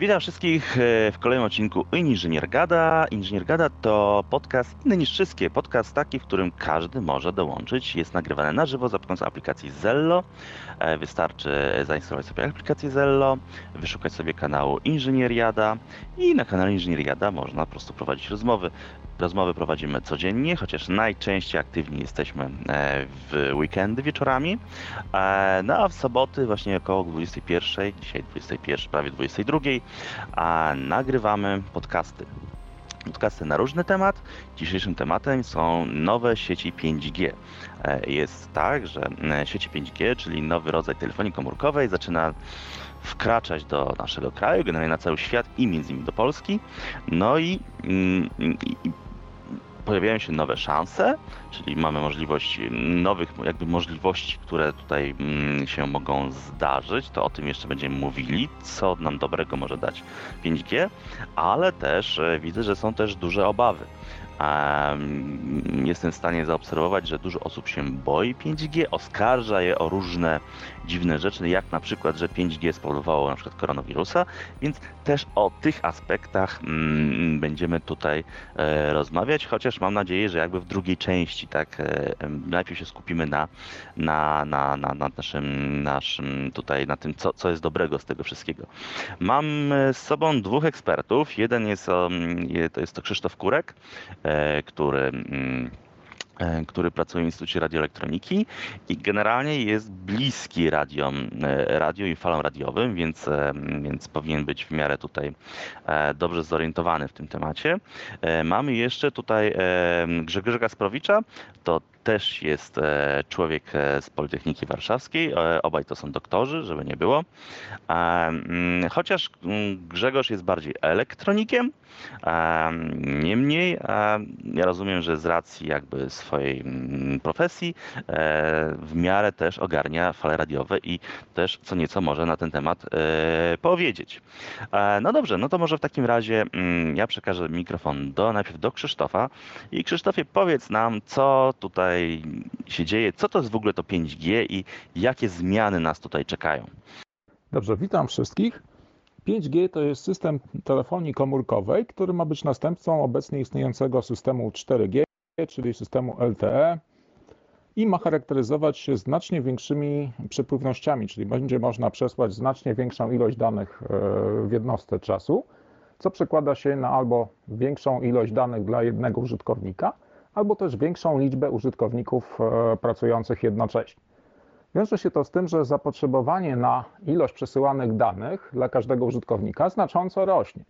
Witam wszystkich e, w kolejnym odcinku Inżynier Gada. Inżynier Gada to podcast inny niż wszystkie. Podcast taki, w którym każdy może dołączyć. Jest nagrywany na żywo za pomocą aplikacji Zello. E, wystarczy zainstalować sobie aplikację Zello, wyszukać sobie kanału Inżynieriada i na kanale Inżynieriada można po prostu prowadzić rozmowy. Rozmowy prowadzimy codziennie, chociaż najczęściej aktywni jesteśmy e, w weekendy wieczorami. No a w soboty właśnie około 21, dzisiaj 21, prawie 22, a nagrywamy podcasty. Podcasty na różny temat. Dzisiejszym tematem są nowe sieci 5G. E, jest tak, że e, sieci 5G, czyli nowy rodzaj telefonii komórkowej, zaczyna wkraczać do naszego kraju, generalnie na cały świat i między innymi do Polski. No i, mm, i, i pojawiają się nowe szanse, czyli mamy możliwość nowych jakby możliwości, które tutaj mm, się mogą zdarzyć, to o tym jeszcze będziemy mówili, co nam dobrego może dać 5G, ale też e, widzę, że są też duże obawy jestem w stanie zaobserwować, że dużo osób się boi 5G, oskarża je o różne dziwne rzeczy, jak na przykład, że 5G spowodowało na przykład koronawirusa, więc też o tych aspektach mm, będziemy tutaj e, rozmawiać, chociaż mam nadzieję, że jakby w drugiej części, tak, e, najpierw się skupimy na, na, na, na, na naszym, naszym tutaj, na tym, co, co jest dobrego z tego wszystkiego. Mam e, z sobą dwóch ekspertów, jeden jest, to jest to Krzysztof Kurek, który mm, e, który pracuje w Instytucie Radioelektroniki i generalnie jest bliski radiom, e, radio i falom radiowym, więc, więc powinien być w miarę tutaj dobrze zorientowany w tym temacie. Mamy jeszcze tutaj Grzegorza Gasprowicza, to też jest człowiek z Politechniki Warszawskiej. Obaj to są doktorzy, żeby nie było. Mm, chociaż mm, Grzegorz jest bardziej elektronikiem, Niemniej ja rozumiem, że z racji jakby swojej mm, profesji e, w miarę też ogarnia fale radiowe i też co nieco może na ten temat e, powiedzieć. E, no dobrze, no to może w takim razie mm, ja przekażę mikrofon do, najpierw do Krzysztofa i Krzysztofie powiedz nam, co tutaj się dzieje, co to jest w ogóle to 5G i jakie zmiany nas tutaj czekają. Dobrze, witam wszystkich. 5G to jest system telefonii komórkowej, który ma być następcą obecnie istniejącego systemu 4G, czyli systemu LTE i ma charakteryzować się znacznie większymi przepływnościami, czyli będzie można przesłać znacznie większą ilość danych e, w jednostce czasu, co przekłada się na albo większą ilość danych dla jednego użytkownika, albo też większą liczbę użytkowników e, pracujących jednocześnie. Wiąże się to z tym, że zapotrzebowanie na ilość przesyłanych danych dla każdego użytkownika znacząco rośnie.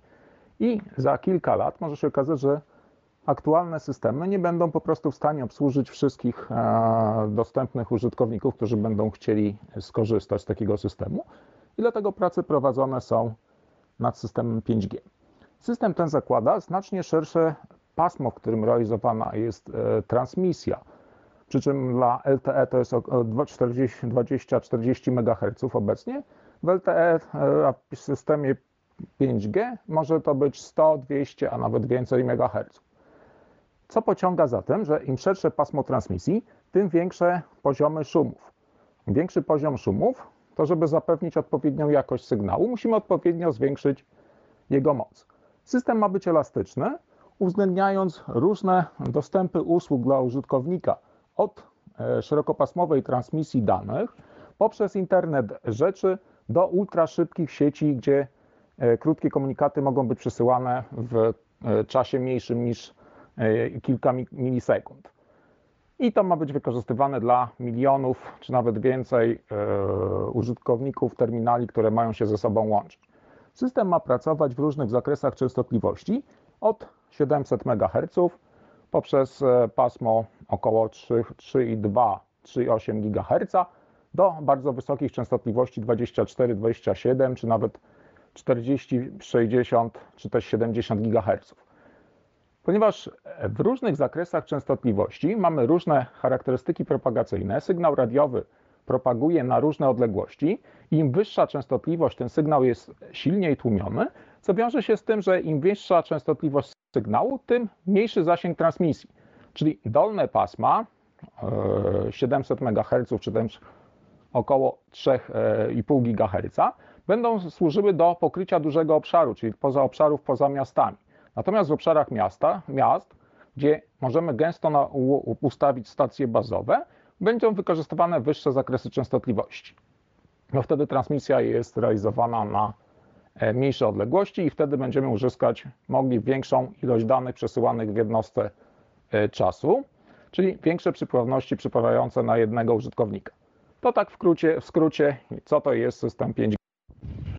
I za kilka lat może się okazać, że aktualne systemy nie będą po prostu w stanie obsłużyć wszystkich e, dostępnych użytkowników, którzy będą chcieli skorzystać z takiego systemu. I dlatego prace prowadzone są nad systemem 5G. System ten zakłada znacznie szersze pasmo, w którym realizowana jest e, transmisja przy czym dla LTE to jest 20-40 MHz obecnie. W LTE w systemie 5G może to być 100, 200, a nawet więcej MHz. Co pociąga za tym, że im szersze pasmo transmisji, tym większe poziomy szumów. Większy poziom szumów, to żeby zapewnić odpowiednią jakość sygnału, musimy odpowiednio zwiększyć jego moc. System ma być elastyczny, uwzględniając różne dostępy usług dla użytkownika – od e, szerokopasmowej transmisji danych poprzez internet rzeczy do ultraszybkich sieci, gdzie e, krótkie komunikaty mogą być przesyłane w e, czasie mniejszym niż kilka milisekund. I to ma być wykorzystywane dla milionów czy nawet więcej użytkowników terminali, które mają się ze sobą łączyć. System ma pracować w różnych zakresach częstotliwości od 700 MHz poprzez e, pasmo około 3,2-3,8 GHz do bardzo wysokich częstotliwości 24, 27 czy nawet 40, 60 czy też 70 GHz. Ponieważ w różnych zakresach częstotliwości mamy różne charakterystyki propagacyjne, sygnał radiowy propaguje na różne odległości. Im wyższa częstotliwość, ten sygnał jest silniej tłumiony, co wiąże się z tym, że im wyższa częstotliwość sygnału, tym mniejszy zasięg transmisji. Czyli dolne pasma 700 e, MHz czy też około 3,5 GHz będą służyły do pokrycia dużego obszaru, czyli poza obszarów poza miastami. Natomiast w obszarach miasta, miast, gdzie możemy gęsto na, ustawić stacje bazowe, będą wykorzystywane wyższe zakresy częstotliwości. No wtedy transmisja jest realizowana na e, mniejsze odległości i wtedy będziemy uzyskać mogli większą ilość danych przesyłanych w jednostce e, czasu, czyli większe przypływności przypływające na jednego użytkownika. To tak w w skrócie co to jest system 5G.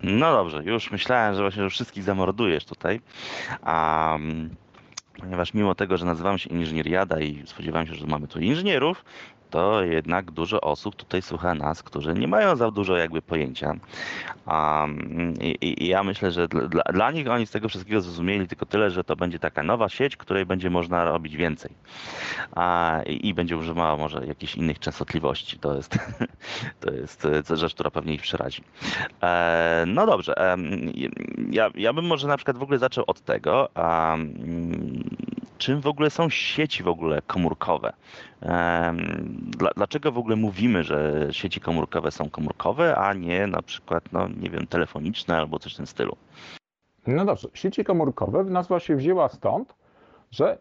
No dobrze, już myślałem, że właśnie że wszystkich zamordujesz tutaj. A ponieważ mimo tego, że nazywam się inżynieriada i spodziewałem się, że mamy tu inżynierów, to jednak dużo osób tutaj słucha nas, którzy nie mają za dużo jakby pojęcia. Um, i, i, ja myślę, że dla, dla nich oni z tego wszystkiego zrozumieli tylko tyle, że to będzie taka nowa sieć, której będzie można robić więcej. A, i, I będzie używała może jakichś innych częstotliwości. To jest, to jest rzecz, która pewnie ich przerazi. E, no dobrze. E, ja, ja bym może na przykład w ogóle zaczął od tego, czym w ogóle są sieci w ogóle komórkowe. Dlaczego w ogóle mówimy, że sieci komórkowe są komórkowe, a nie na przykład, no nie wiem, telefoniczne albo coś w tym stylu? No dobrze, sieci komórkowe nazwa się wzięła stąd, że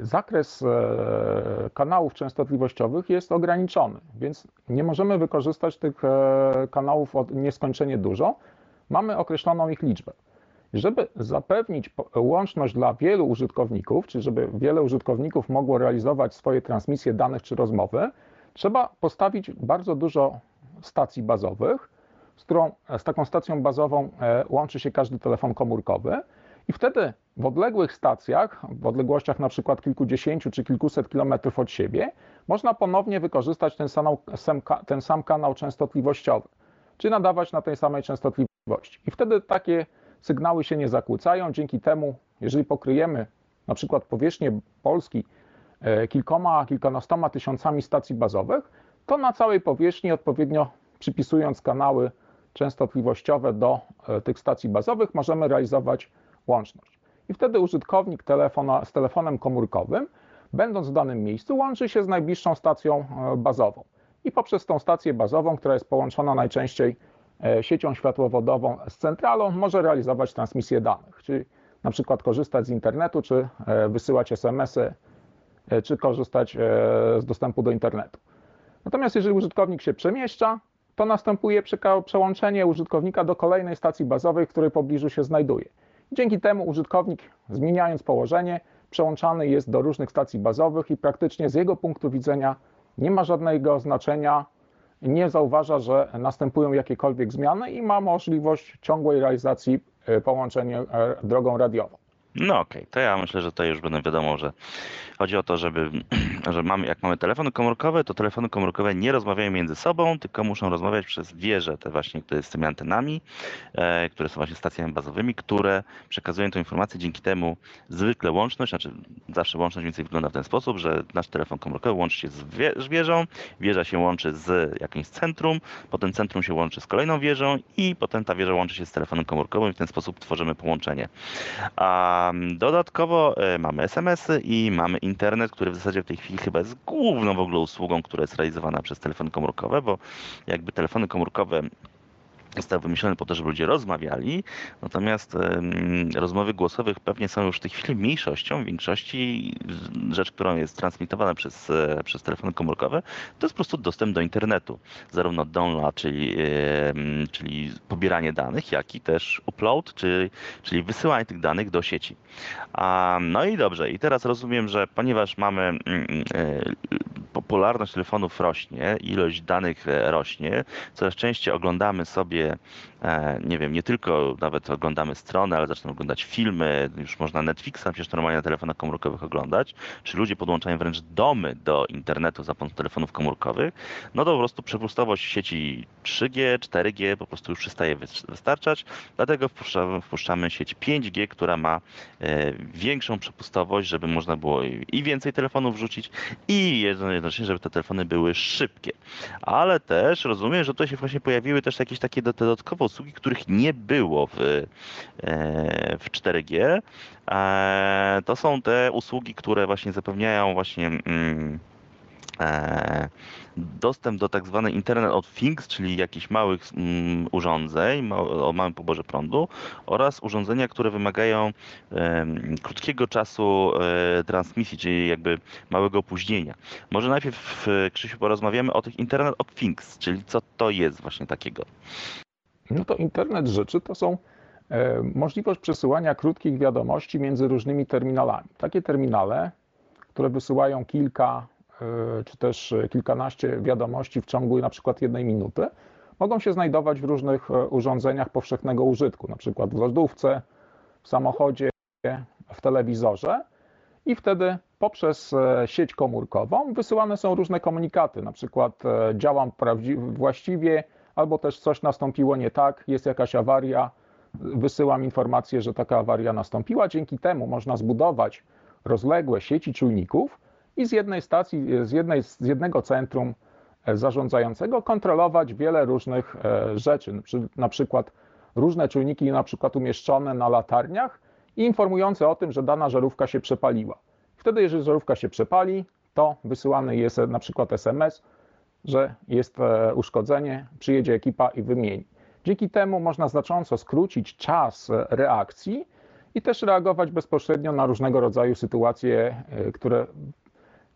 zakres e, kanałów częstotliwościowych jest ograniczony, więc nie możemy wykorzystać tych e, kanałów nieskończenie dużo. Mamy określoną ich liczbę. Żeby zapewnić łączność dla wielu użytkowników, czy żeby wiele użytkowników mogło realizować swoje transmisje danych czy rozmowy, trzeba postawić bardzo dużo stacji bazowych, z, którą, z taką stacją bazową e, łączy się każdy telefon komórkowy i wtedy w odległych stacjach, w odległościach na przykład kilkudziesięciu czy kilkuset kilometrów od siebie, można ponownie wykorzystać ten sam, ten sam kanał częstotliwościowy, czy nadawać na tej samej częstotliwości. I wtedy takie sygnały się nie zakłócają. Dzięki temu, jeżeli pokryjemy na przykład powierzchnię Polski e, kilkoma, kilkunastoma tysiącami stacji bazowych, to na całej powierzchni odpowiednio przypisując kanały częstotliwościowe do e, tych stacji bazowych możemy realizować łączność. I wtedy użytkownik telefona, z telefonem komórkowym, będąc w danym miejscu, łączy się z najbliższą stacją e, bazową. I poprzez tą stację bazową, która jest połączona najczęściej siecią światłowodową z centralą może realizować transmisję danych, czyli na przykład korzystać z internetu, czy e, wysyłać SMS-y, e, czy korzystać z dostępu do internetu. Natomiast jeżeli użytkownik się przemieszcza, to następuje przełączenie użytkownika do kolejnej stacji bazowej, w której pobliżu się znajduje. Dzięki temu użytkownik, zmieniając położenie, przełączany jest do różnych stacji bazowych i praktycznie z jego punktu widzenia nie ma żadnego znaczenia, nie zauważa, że następują jakiekolwiek zmiany i ma możliwość ciągłej realizacji e, połączenia e, drogą radiową. No okej, okay. to ja myślę, że to już będę wiadomo, że chodzi o to, żeby, że mamy, jak mamy telefony komórkowe, to telefony komórkowe nie rozmawiają między sobą, tylko muszą rozmawiać przez wieże, te właśnie, które z tymi antenami, e, które są właśnie stacjami bazowymi, które przekazują tę informację. Dzięki temu zwykle łączność, znaczy zawsze łączność więcej wygląda w ten sposób, że nasz telefon komórkowy łączy się z, wie, z wieżą, wieża się łączy z jakimś centrum, potem centrum się łączy z kolejną wieżą i potem ta wieża łączy się z telefonem komórkowym i w ten sposób tworzymy połączenie. A Dodatkowo e, mamy SMS-y i mamy internet, który w zasadzie w tej chwili chyba jest główną w ogóle usługą, która jest realizowana przez telefony komórkowe, bo jakby telefony komórkowe został wymyślony po to, żeby ludzie rozmawiali, natomiast rozmowy głosowych pewnie są już w tej chwili mniejszością. W większości rzecz, którą jest transmitowana przez, e, przez telefony komórkowe, to jest po prostu dostęp do internetu. Zarówno download, czyli, czyli pobieranie danych, jak i też upload, czyli, czyli wysyłanie tych danych do sieci. No i dobrze, i teraz rozumiem, że ponieważ mamy mm, e, popularność telefonów rośnie, ilość danych e, rośnie, coraz częściej oglądamy sobie E, nie wiem, nie tylko nawet oglądamy strony, ale zaczynamy oglądać filmy, już można Netflixa przecież normalnie na telefonach komórkowych oglądać, czy ludzie podłączają wręcz domy do internetu za pomocą telefonów komórkowych, no to po prostu przepustowość sieci 3G, 4G po prostu już przestaje wystarczać, dlatego wpuszczamy, wpuszczamy sieć 5G, która ma e, większą przepustowość, żeby można było i więcej telefonów wrzucić i jednocześnie, żeby te telefony były szybkie. Ale też rozumiem, że tutaj się właśnie pojawiły też jakieś takie dodatkowe usługi, których nie było w, e, w 4G. E, to są te usługi, które właśnie zapewniają właśnie mm, e, dostęp do tak zwanej Internet of Things, czyli jakichś małych mm, urządzeń o małym poborze prądu oraz urządzenia, które wymagają krótkiego czasu transmisji, czyli jakby małego opóźnienia. Może najpierw, Krzysiu, porozmawiamy o tych Internet of Things, czyli co to jest właśnie takiego? No to internet rzeczy to są e, możliwość przesyłania krótkich wiadomości między różnymi terminalami. Takie terminale, które wysyłają kilka e, czy też kilkanaście wiadomości w ciągu na przykład jednej minuty, mogą się znajdować w różnych e, urządzeniach powszechnego użytku, na przykład w lodówce, w samochodzie, w telewizorze i wtedy poprzez sieć komórkową wysyłane są różne komunikaty, na przykład działam właściwie, albo też coś nastąpiło nie tak, jest jakaś awaria, wysyłam informację, że taka awaria nastąpiła. Dzięki temu można zbudować rozległe sieci czujników i z jednej stacji, z, jednej, z jednego centrum e, zarządzającego kontrolować wiele różnych e, rzeczy, na przykład różne czujniki na przykład umieszczone na latarniach i informujące o tym, że dana żarówka się przepaliła. Wtedy, jeżeli żarówka się przepali, to wysyłany jest na przykład SMS, że jest e, uszkodzenie, przyjedzie ekipa i wymieni. Dzięki temu można znacząco skrócić czas e, reakcji i też reagować bezpośrednio na różnego rodzaju sytuacje, e, które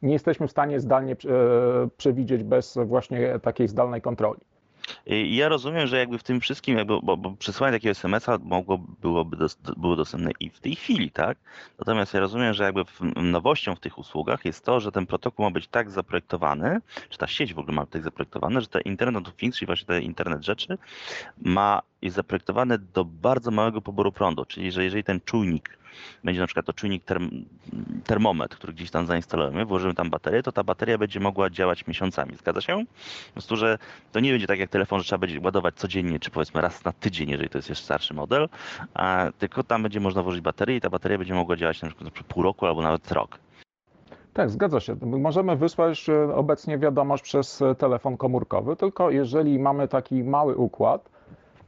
nie jesteśmy w stanie zdalnie przewidzieć bez właśnie takiej zdalnej kontroli. I ja rozumiem, że jakby w tym wszystkim, jakby, bo, bo przesłanie takiego SMS-a mogło, byłoby było dostępne i w tej chwili, tak? Natomiast ja rozumiem, że jakby nowością w tych usługach jest to, że ten protokół ma być tak zaprojektowany, czy ta sieć w ogóle ma być tak zaprojektowana, że ten Internet of Things, czyli właśnie ten internet rzeczy, ma, jest zaprojektowany do bardzo małego poboru prądu, czyli że jeżeli ten czujnik będzie na przykład to czujnik term, termometr, który gdzieś tam zainstalujemy, włożymy tam baterię, to ta bateria będzie mogła działać miesiącami. Zgadza się? Po prostu, że to nie będzie tak jak telefon, że trzeba będzie ładować codziennie, czy powiedzmy raz na tydzień, jeżeli to jest jeszcze starszy model, a tylko tam będzie można włożyć baterię i ta bateria będzie mogła działać na przykład pół roku albo nawet rok. Tak, zgadza się. Możemy wysłać e, obecnie wiadomość przez e, telefon komórkowy, tylko jeżeli mamy taki mały układ,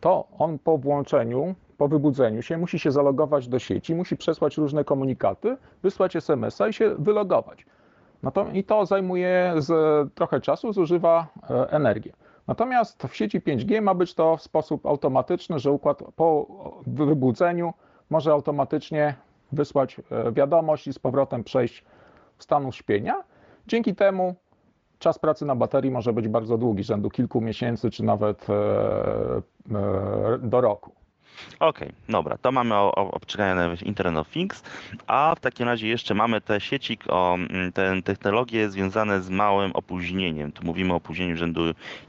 to on po włączeniu po wybudzeniu się musi się zalogować do sieci, musi przesłać różne komunikaty, wysłać SMS-a i się wylogować. I to zajmuje trochę czasu, zużywa e, energię. Natomiast w sieci 5G ma być to w sposób automatyczny, że układ po wybudzeniu może automatycznie wysłać e, wiadomość i z powrotem przejść w stanu śpienia. Dzięki temu czas pracy na baterii może być bardzo długi, rzędu kilku miesięcy czy nawet e, do roku. Okej, okay, dobra, to mamy o, o obczekanie Internet of Things, a w takim razie jeszcze mamy te sieci, o, mm, te technologie związane z małym opóźnieniem. Tu mówimy o opóźnieniu rzędu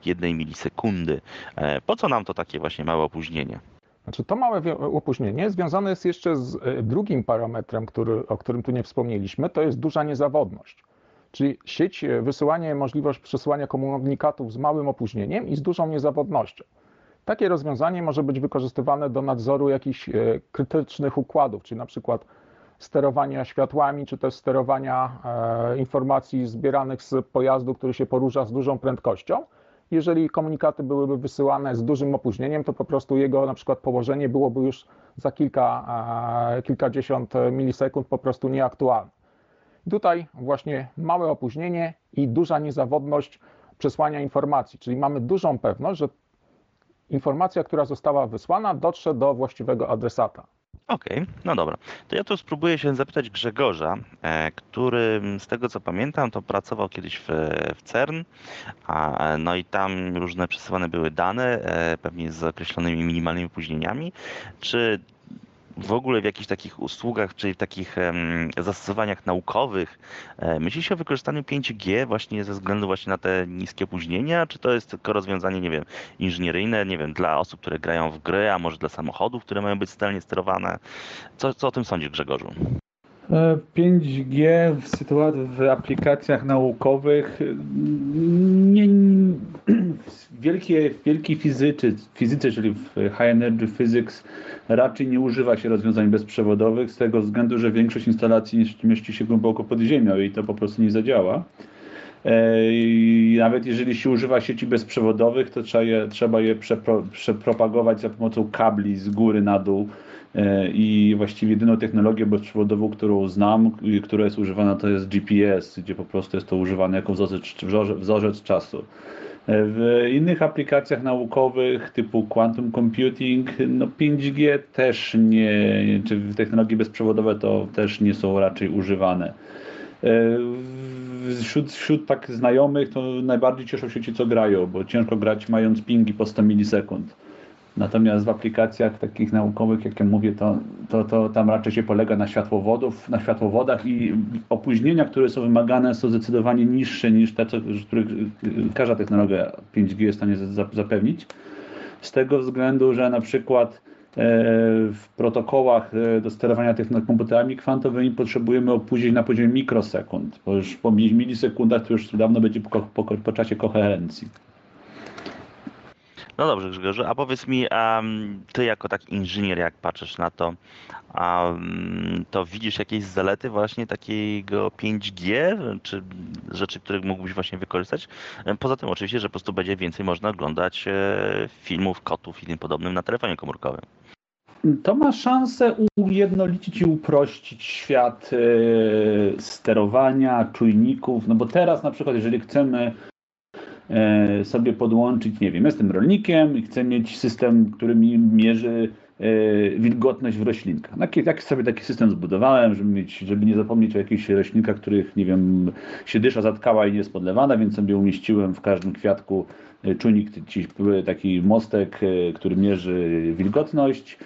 jednej milisekundy. E, po co nam to takie właśnie małe opóźnienie? Znaczy to małe opóźnienie związane jest jeszcze z e, drugim parametrem, który, o którym tu nie wspomnieliśmy, to jest duża niezawodność. Czyli sieć, e, wysyłanie, możliwość przesyłania komunikatów z małym opóźnieniem i z dużą niezawodnością. Takie rozwiązanie może być wykorzystywane do nadzoru jakichś e, krytycznych układów, czyli na przykład sterowania światłami, czy też sterowania e, informacji zbieranych z pojazdu, który się porusza z dużą prędkością. Jeżeli komunikaty byłyby wysyłane z dużym opóźnieniem, to po prostu jego na przykład położenie byłoby już za kilka, e, kilkadziesiąt milisekund po prostu nieaktualne. Tutaj właśnie małe opóźnienie i duża niezawodność przesłania informacji, czyli mamy dużą pewność, że informacja, która została wysłana, dotrze do właściwego adresata. Okej, okay, no dobra. To ja tu spróbuję się zapytać Grzegorza, e, który z tego co pamiętam, to pracował kiedyś w, w CERN, a, no i tam różne przesyłane były dane, e, pewnie z określonymi minimalnymi opóźnieniami. Czy w ogóle w jakichś takich usługach, czyli w takich zastosowaniach naukowych e, myśli się o wykorzystaniu 5G właśnie ze względu właśnie na te niskie opóźnienia, czy to jest tylko rozwiązanie, nie wiem, inżynieryjne, nie wiem, dla osób, które grają w gry, a może dla samochodów, które mają być zdalnie sterowane? Co, co o tym sądzisz, Grzegorzu? 5G e, w sytuacji, w aplikacjach naukowych nie, wielkie, wielkiej fizycy, fizyce, czyli w High Energy Physics raczej nie używa się rozwiązań bezprzewodowych z tego względu, że większość instalacji mieści się głęboko pod ziemią i to po prostu nie zadziała. E, I nawet jeżeli się używa sieci bezprzewodowych, to trzeba je, trzeba je przepro, przepropagować za pomocą kabli z góry na dół I właściwie jedyną technologię bezprzewodową, którą znam, która jest używana, to jest GPS, gdzie po prostu jest to używane jako wzorzec, wzorzec czasu. E, w innych aplikacjach naukowych typu quantum computing, no 5G też nie, czy technologie bezprzewodowe to też nie są raczej używane. E, wśród, wśród tak znajomych to najbardziej cieszą się ci, co grają, bo ciężko grać mając pingi po 100 milisekund. Natomiast w aplikacjach takich naukowych, jak ja mówię, to, to, to tam raczej się polega na światłowodów, na światłowodach i opóźnienia, które są wymagane są zdecydowanie niższe niż te, których każda technologia 5G jest w stanie zapewnić. Z tego względu, że na przykład e, w protokołach e, do sterowania komputerami kwantowymi potrzebujemy opóźnień na poziomie mikrosekund, bo już po milisekundach to już dawno będzie po, po, po czasie koherencji. No dobrze, Grzegorzu, a powiedz mi, um, ty jako taki inżynier, jak patrzysz na to, um, to widzisz jakieś zalety właśnie takiego 5G, czy rzeczy, które mógłbyś właśnie wykorzystać? Poza tym oczywiście, że po prostu będzie więcej można oglądać e, filmów, kotów i tym podobnym na telefonie komórkowym. To ma szansę ujednolicić i uprościć świat e, sterowania, czujników, no bo teraz na przykład, jeżeli chcemy sobie podłączyć, nie wiem, jestem rolnikiem i chcę mieć system, który mi mierzy e, wilgotność w roślinkach. Jak sobie taki system zbudowałem, żeby, mieć, żeby nie zapomnieć o jakichś roślinkach, których, nie wiem, się dysza zatkała i nie jest podlewana, więc sobie umieściłem w każdym kwiatku e, czujnik, taki mostek, który mierzy wilgotność.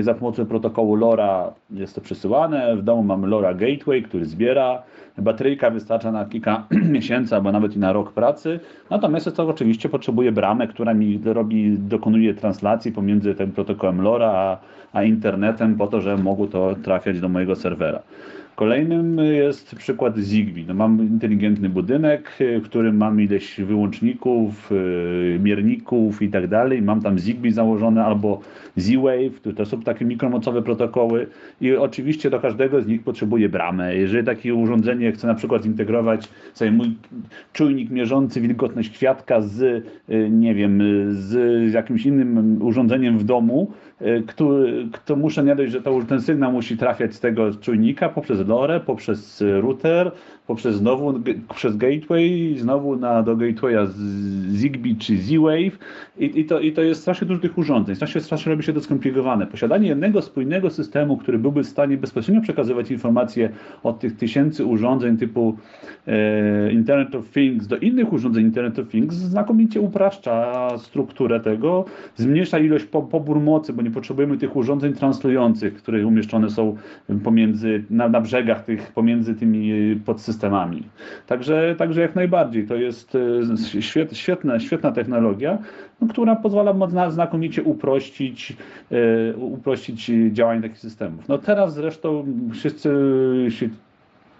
Za pomocą protokołu LoRa jest to przesyłane. W domu mamy LoRa Gateway, który zbiera bateryjka wystarcza na kilka miesięcy albo nawet i na rok pracy. Natomiast to oczywiście potrzebuje bramę, która mi robi, dokonuje translacji pomiędzy tym protokołem LoRa a, a internetem po to, że mogło to trafiać do mojego serwera. Kolejnym jest przykład Zigbee. No mam inteligentny budynek, w którym mam ileś wyłączników, y, mierników i tak dalej. Mam tam Zigbee założone albo Z-Wave, to są takie mikromocowe protokoły i oczywiście do każdego z nich potrzebuję bramę. Jeżeli takie urządzenie chcę na przykład zintegrować sobie mój czujnik mierzący wilgotność kwiatka z, y, nie wiem, z jakimś innym urządzeniem w domu, y, który, kto muszę nie dość, że to, ten sygnał musi trafiać z tego czujnika poprzez LoRa, poprzez router, poprzez znowu przez gateway, znowu na, do gatewaya Zigbee czy Z-Wave I, i, to, i to jest strasznie dużo tych urządzeń, strasznie, strasznie robi się to skomplikowane. Posiadanie jednego spójnego systemu, który byłby w stanie bezpośrednio przekazywać informacje od tych tysięcy urządzeń typu e, Internet of Things do innych urządzeń Internet of Things znakomicie upraszcza strukturę tego, zmniejsza ilość po, pobór mocy, bo nie potrzebujemy tych urządzeń translujących, które umieszczone są pomiędzy, na, na brzegach tych, pomiędzy tymi podsystemami systemami. Także, także jak najbardziej to jest e, świetna, świetna technologia, no, która pozwala znakomicie uprościć, e, uprościć działanie takich systemów. No teraz zresztą wszyscy się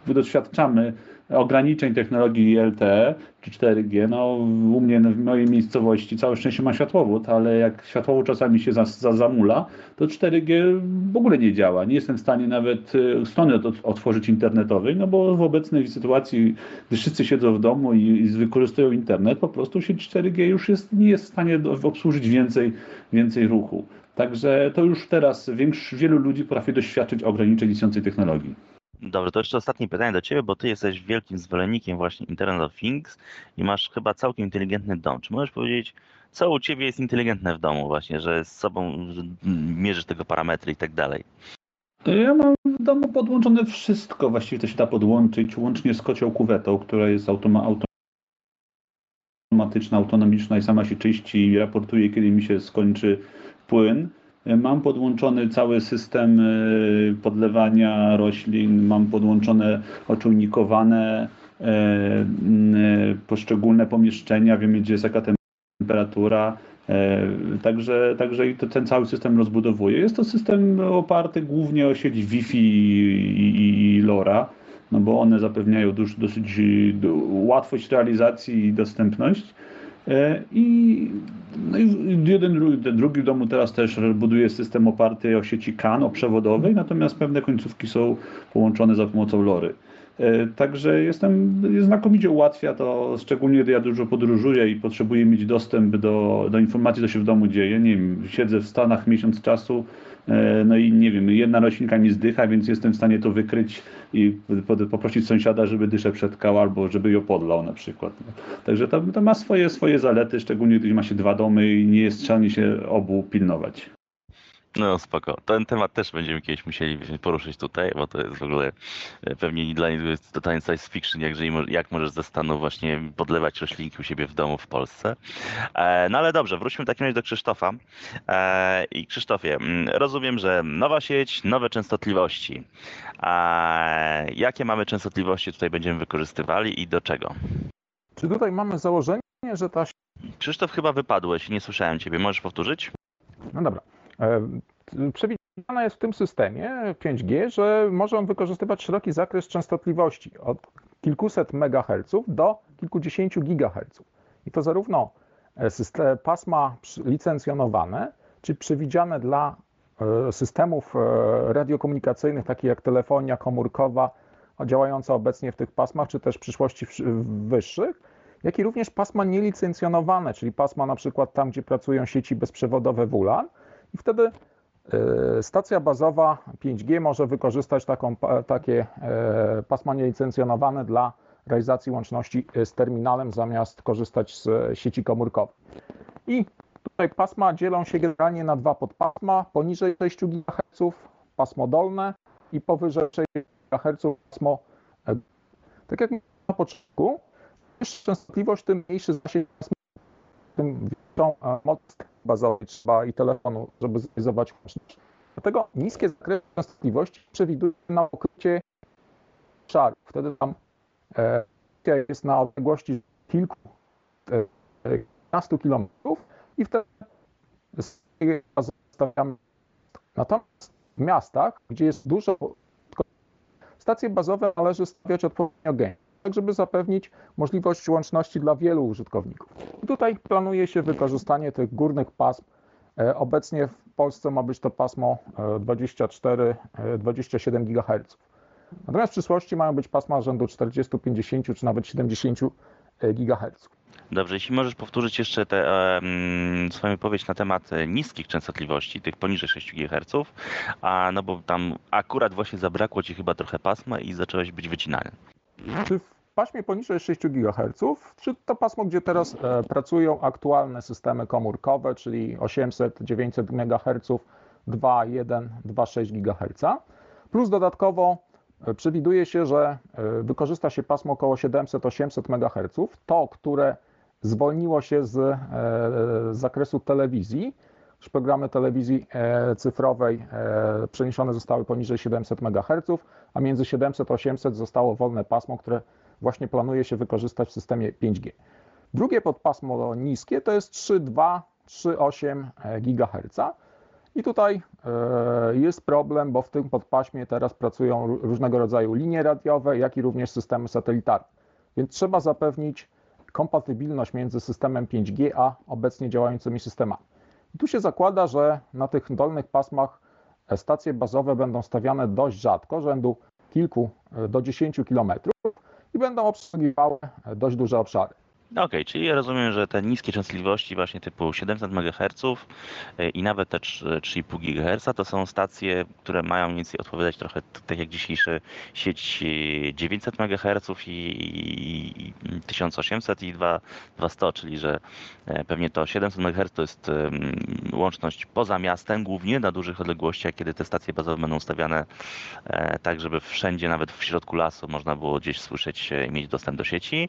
doświadczamy ograniczeń technologii LTE czy 4G. No, u mnie w mojej miejscowości całe szczęście ma światłowód, ale jak światłowód czasami się za, za, zamula, to 4G w ogóle nie działa. Nie jestem w stanie nawet e, strony otworzyć internetowej, no bo w obecnej sytuacji, gdy wszyscy siedzą w domu i, wykorzystują internet, po prostu sieć 4G już jest, nie jest w stanie obsłużyć więcej, więcej ruchu. Także to już teraz większość, wielu ludzi potrafi doświadczyć ograniczeń istniejącej technologii. Dobrze, to jeszcze ostatnie pytanie do Ciebie, bo Ty jesteś wielkim zwolennikiem właśnie Internet of Things i masz chyba całkiem inteligentny dom. Czy możesz powiedzieć, co u Ciebie jest inteligentne w domu właśnie, że z sobą mierzysz tego parametry i tak dalej? Ja mam w domu podłączone wszystko, właściwie to się da podłączyć, łącznie z kocią kuwetą, która jest automa automatyczna, autonomiczna i sama się czyści i raportuje, kiedy mi się skończy płyn. Mam podłączony cały system y, podlewania roślin, mam podłączone oczujnikowane y, y, poszczególne pomieszczenia, wiem gdzie jest jaka temperatura. Także, także to, ten cały system rozbudowuje. Jest to system oparty głównie o sieć Wi-Fi i, i, i LoRa, no bo one zapewniają dosyć, dosyć łatwość realizacji i dostępność. E, I, no i jeden, drugi, w domu teraz też buduje system oparty o sieci CAN, o przewodowej, natomiast pewne końcówki są połączone za pomocą LORy. E, także jestem, znakomicie ułatwia to, szczególnie gdy ja dużo podróżuję i potrzebuję mieć dostęp do, do informacji, co się w domu dzieje. Nie wiem, siedzę w Stanach miesiąc czasu, e, no i nie wiem, jedna roślinka nie zdycha, więc jestem w stanie to wykryć i poprosić sąsiada, żeby dyszę przetkał albo żeby ją podlał na przykład. Także to, to ma swoje, swoje zalety, szczególnie gdy ma się dwa domy i nie jest trzeba się obu pilnować. No spoko. Ten temat też będziemy kiedyś musieli poruszyć tutaj, bo to jest w ogóle e, pewnie dla niego jest totalnie science fiction, jak, jak możesz ze stanu właśnie podlewać roślinki u siebie w domu w Polsce. E, no ale dobrze, wróćmy w takim razie do Krzysztofa. E, I Krzysztofie, mm, rozumiem, że nowa sieć, nowe częstotliwości. Jakie mamy częstotliwości tutaj będziemy wykorzystywali i do czego? Czy tutaj mamy założenie, że ta... Krzysztof, chyba wypadłeś, nie słyszałem ciebie. Możesz powtórzyć? No dobra. E, przewidziane jest w tym systemie 5G, że może on wykorzystywać szeroki zakres częstotliwości od kilkuset megaherców do kilkudziesięciu gigaherców. I to zarówno e, pasma licencjonowane, czy przewidziane dla e, systemów radiokomunikacyjnych, takich jak telefonia komórkowa, działająca obecnie w tych pasmach, czy też w przyszłości wyższych, jak i również pasma nielicencjonowane, czyli pasma na przykład tam, gdzie pracują sieci bezprzewodowe WLAN, i wtedy e, stacja bazowa 5G może wykorzystać taką, takie e, pasma nielicencjonowane dla realizacji łączności e, z terminalem zamiast korzystać z sieci komórkowej. I tutaj pasma dzielą się generalnie na dwa podpasma, poniżej 6 GHz pasmo dolne i powyżej 6 GHz pasmo tak jak na początku, częstotliwość, tym mniejszy zasięg, tym większą moc bazowej trzeba i telefonu, żeby zrealizować łączność. Dlatego niskie zakresy częstotliwości przewiduje na pokrycie obszarów. Wtedy tam e, jest na odległości kilku, e, kilometrów i wtedy stawiamy. Natomiast w miastach, gdzie jest dużo stacje bazowe należy stawiać odpowiednio gęsto tak żeby zapewnić możliwość łączności dla wielu użytkowników. I tutaj planuje się wykorzystanie tych górnych pasm. E, obecnie w Polsce ma być to pasmo 24-27 e, GHz. Natomiast w przyszłości mają być pasma rzędu 40, 50 czy nawet 70 e, GHz. Dobrze, jeśli możesz powtórzyć jeszcze tę e, swoją wypowiedź na temat niskich częstotliwości, tych poniżej 6 GHz, a no bo tam akurat właśnie zabrakło ci chyba trochę pasma i zacząłeś być wycinany. Czy w paśmie poniżej 6 GHz, czy to pasmo, gdzie teraz e, pracują aktualne systemy komórkowe, czyli 800, 900 MHz, 2,1, 2,6 GHz. Plus dodatkowo e, przewiduje się, że e, wykorzysta się pasmo około 700-800 MHz, to, które zwolniło się z zakresu telewizji, już programy telewizji cyfrowej przeniesione zostały poniżej 700 MHz, a między 700 a 800 zostało wolne pasmo, które właśnie planuje się wykorzystać w systemie 5G. Drugie podpasmo niskie to jest 3,2-3,8 GHz. I tutaj e, jest problem, bo w tym podpaśmie teraz pracują różnego rodzaju linie radiowe, jak i również systemy satelitarne. Więc trzeba zapewnić kompatybilność między systemem 5G a obecnie działającymi systemami. I tu się zakłada, że na tych dolnych pasmach stacje bazowe będą stawiane dość rzadko, rzędu kilku e, do 10 kilometrów, i będą obsługiwały dość duże obszary. Okej, okay, czyli rozumiem, że te niskie częstotliwości właśnie typu 700 MHz e, i nawet te 3,5 GHz to są stacje, które mają mniej więcej odpowiadać trochę tak jak dzisiejsza sieć 900 MHz i, i, i 1800 i 2100, czyli że e, pewnie to 700 MHz to jest łączność poza miastem głównie na dużych odległościach, kiedy te stacje bazowe będą stawiane e, tak, żeby wszędzie, nawet w środku lasu można było gdzieś słyszeć i mieć dostęp do sieci.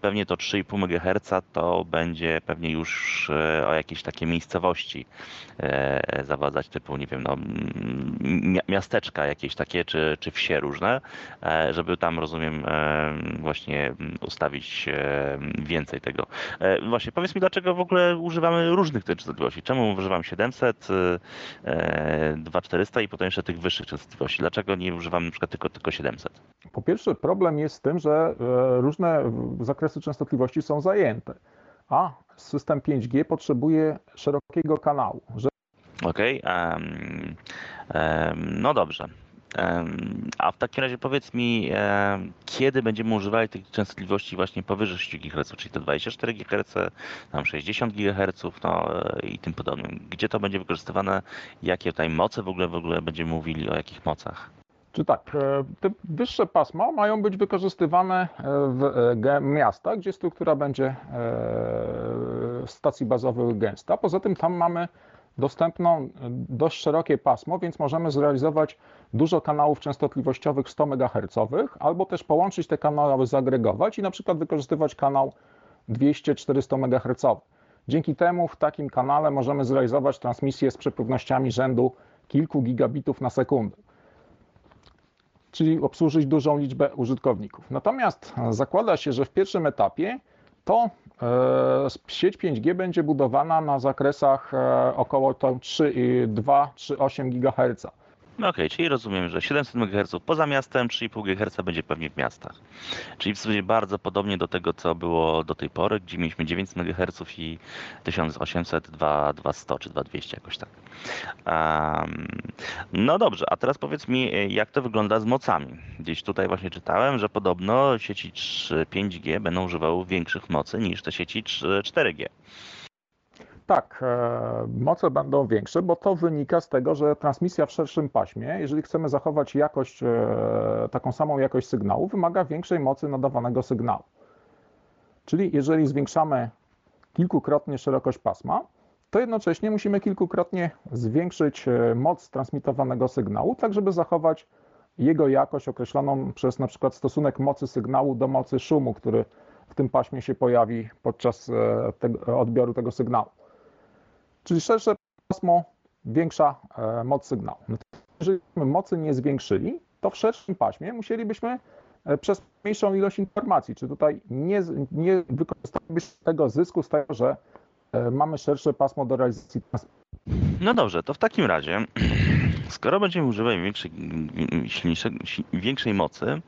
Pewnie to 3,5 MHz to będzie pewnie już e, o jakieś takie miejscowości e, zawadzać, typu, nie wiem, no, miasteczka jakieś takie, czy, czy wsie różne, e, żeby tam, rozumiem, właśnie ustawić więcej tego. Właśnie, powiedz mi, dlaczego w ogóle używamy różnych tych częstotliwości? Czemu używam 700, 2400 i potem jeszcze tych wyższych częstotliwości? Dlaczego nie używam przykład tylko, tylko 700? Po pierwsze, problem jest z tym, że różne zakresy częstotliwości są zajęte, a system 5G potrzebuje szerokiego kanału. Okej, okay, um, um, no dobrze. A w takim razie powiedz mi, kiedy będziemy używali tych częstotliwości właśnie powyżej 6 GHz, czyli te 24 GHz, tam 60 GHz no, i tym podobnym. Gdzie to będzie wykorzystywane? Jakie tutaj moce w ogóle w ogóle będziemy mówili, o jakich mocach? Czy tak, e, te wyższe pasma mają być wykorzystywane e, w miastach, gdzie struktura będzie stacji bazowych gęsta. Poza tym tam mamy dostępną dość szerokie pasmo, więc możemy zrealizować dużo kanałów częstotliwościowych 100 MHz, albo też połączyć te kanały, zagregować i na przykład wykorzystywać kanał 200-400 MHz. Dzięki temu w takim kanale możemy zrealizować transmisję z przepływnościami rzędu kilku gigabitów na sekundę, czyli obsłużyć dużą liczbę użytkowników. Natomiast zakłada się, że w pierwszym etapie to e, sieć 5G będzie budowana na zakresach e, około 3,2-3,8 GHz. No okej, okay, czyli rozumiem, że 700 MHz poza miastem, 3,5 GHz będzie pewnie w miastach. Czyli w sumie bardzo podobnie do tego, co było do tej pory, gdzie mieliśmy 900 MHz i 1800, 2100 czy 2200 jakoś tak. Um, no dobrze, a teraz powiedz mi, jak to wygląda z mocami? Gdzieś tutaj właśnie czytałem, że podobno sieci 5G będą używały większych mocy niż te sieci 4G. Tak, e, moce będą większe, bo to wynika z tego, że transmisja w szerszym paśmie, jeżeli chcemy zachować jakość, e, taką samą jakość sygnału, wymaga większej mocy nadawanego sygnału. Czyli jeżeli zwiększamy kilkukrotnie szerokość pasma, to jednocześnie musimy kilkukrotnie zwiększyć e, moc transmitowanego sygnału, tak żeby zachować jego jakość określoną przez na przykład stosunek mocy sygnału do mocy szumu, który w tym paśmie się pojawi podczas tego, odbioru tego sygnału. Czyli szersze pasmo, większa e, moc sygnału. Jeżeli mocy nie zwiększyli, to w szerszym paśmie musielibyśmy e, przez mniejszą ilość informacji, czy tutaj nie, nie wykorzystalibyśmy tego zysku z tego, że e, mamy szersze pasmo do realizacji No dobrze, to w takim razie, skoro będziemy używać większej, większej mocy,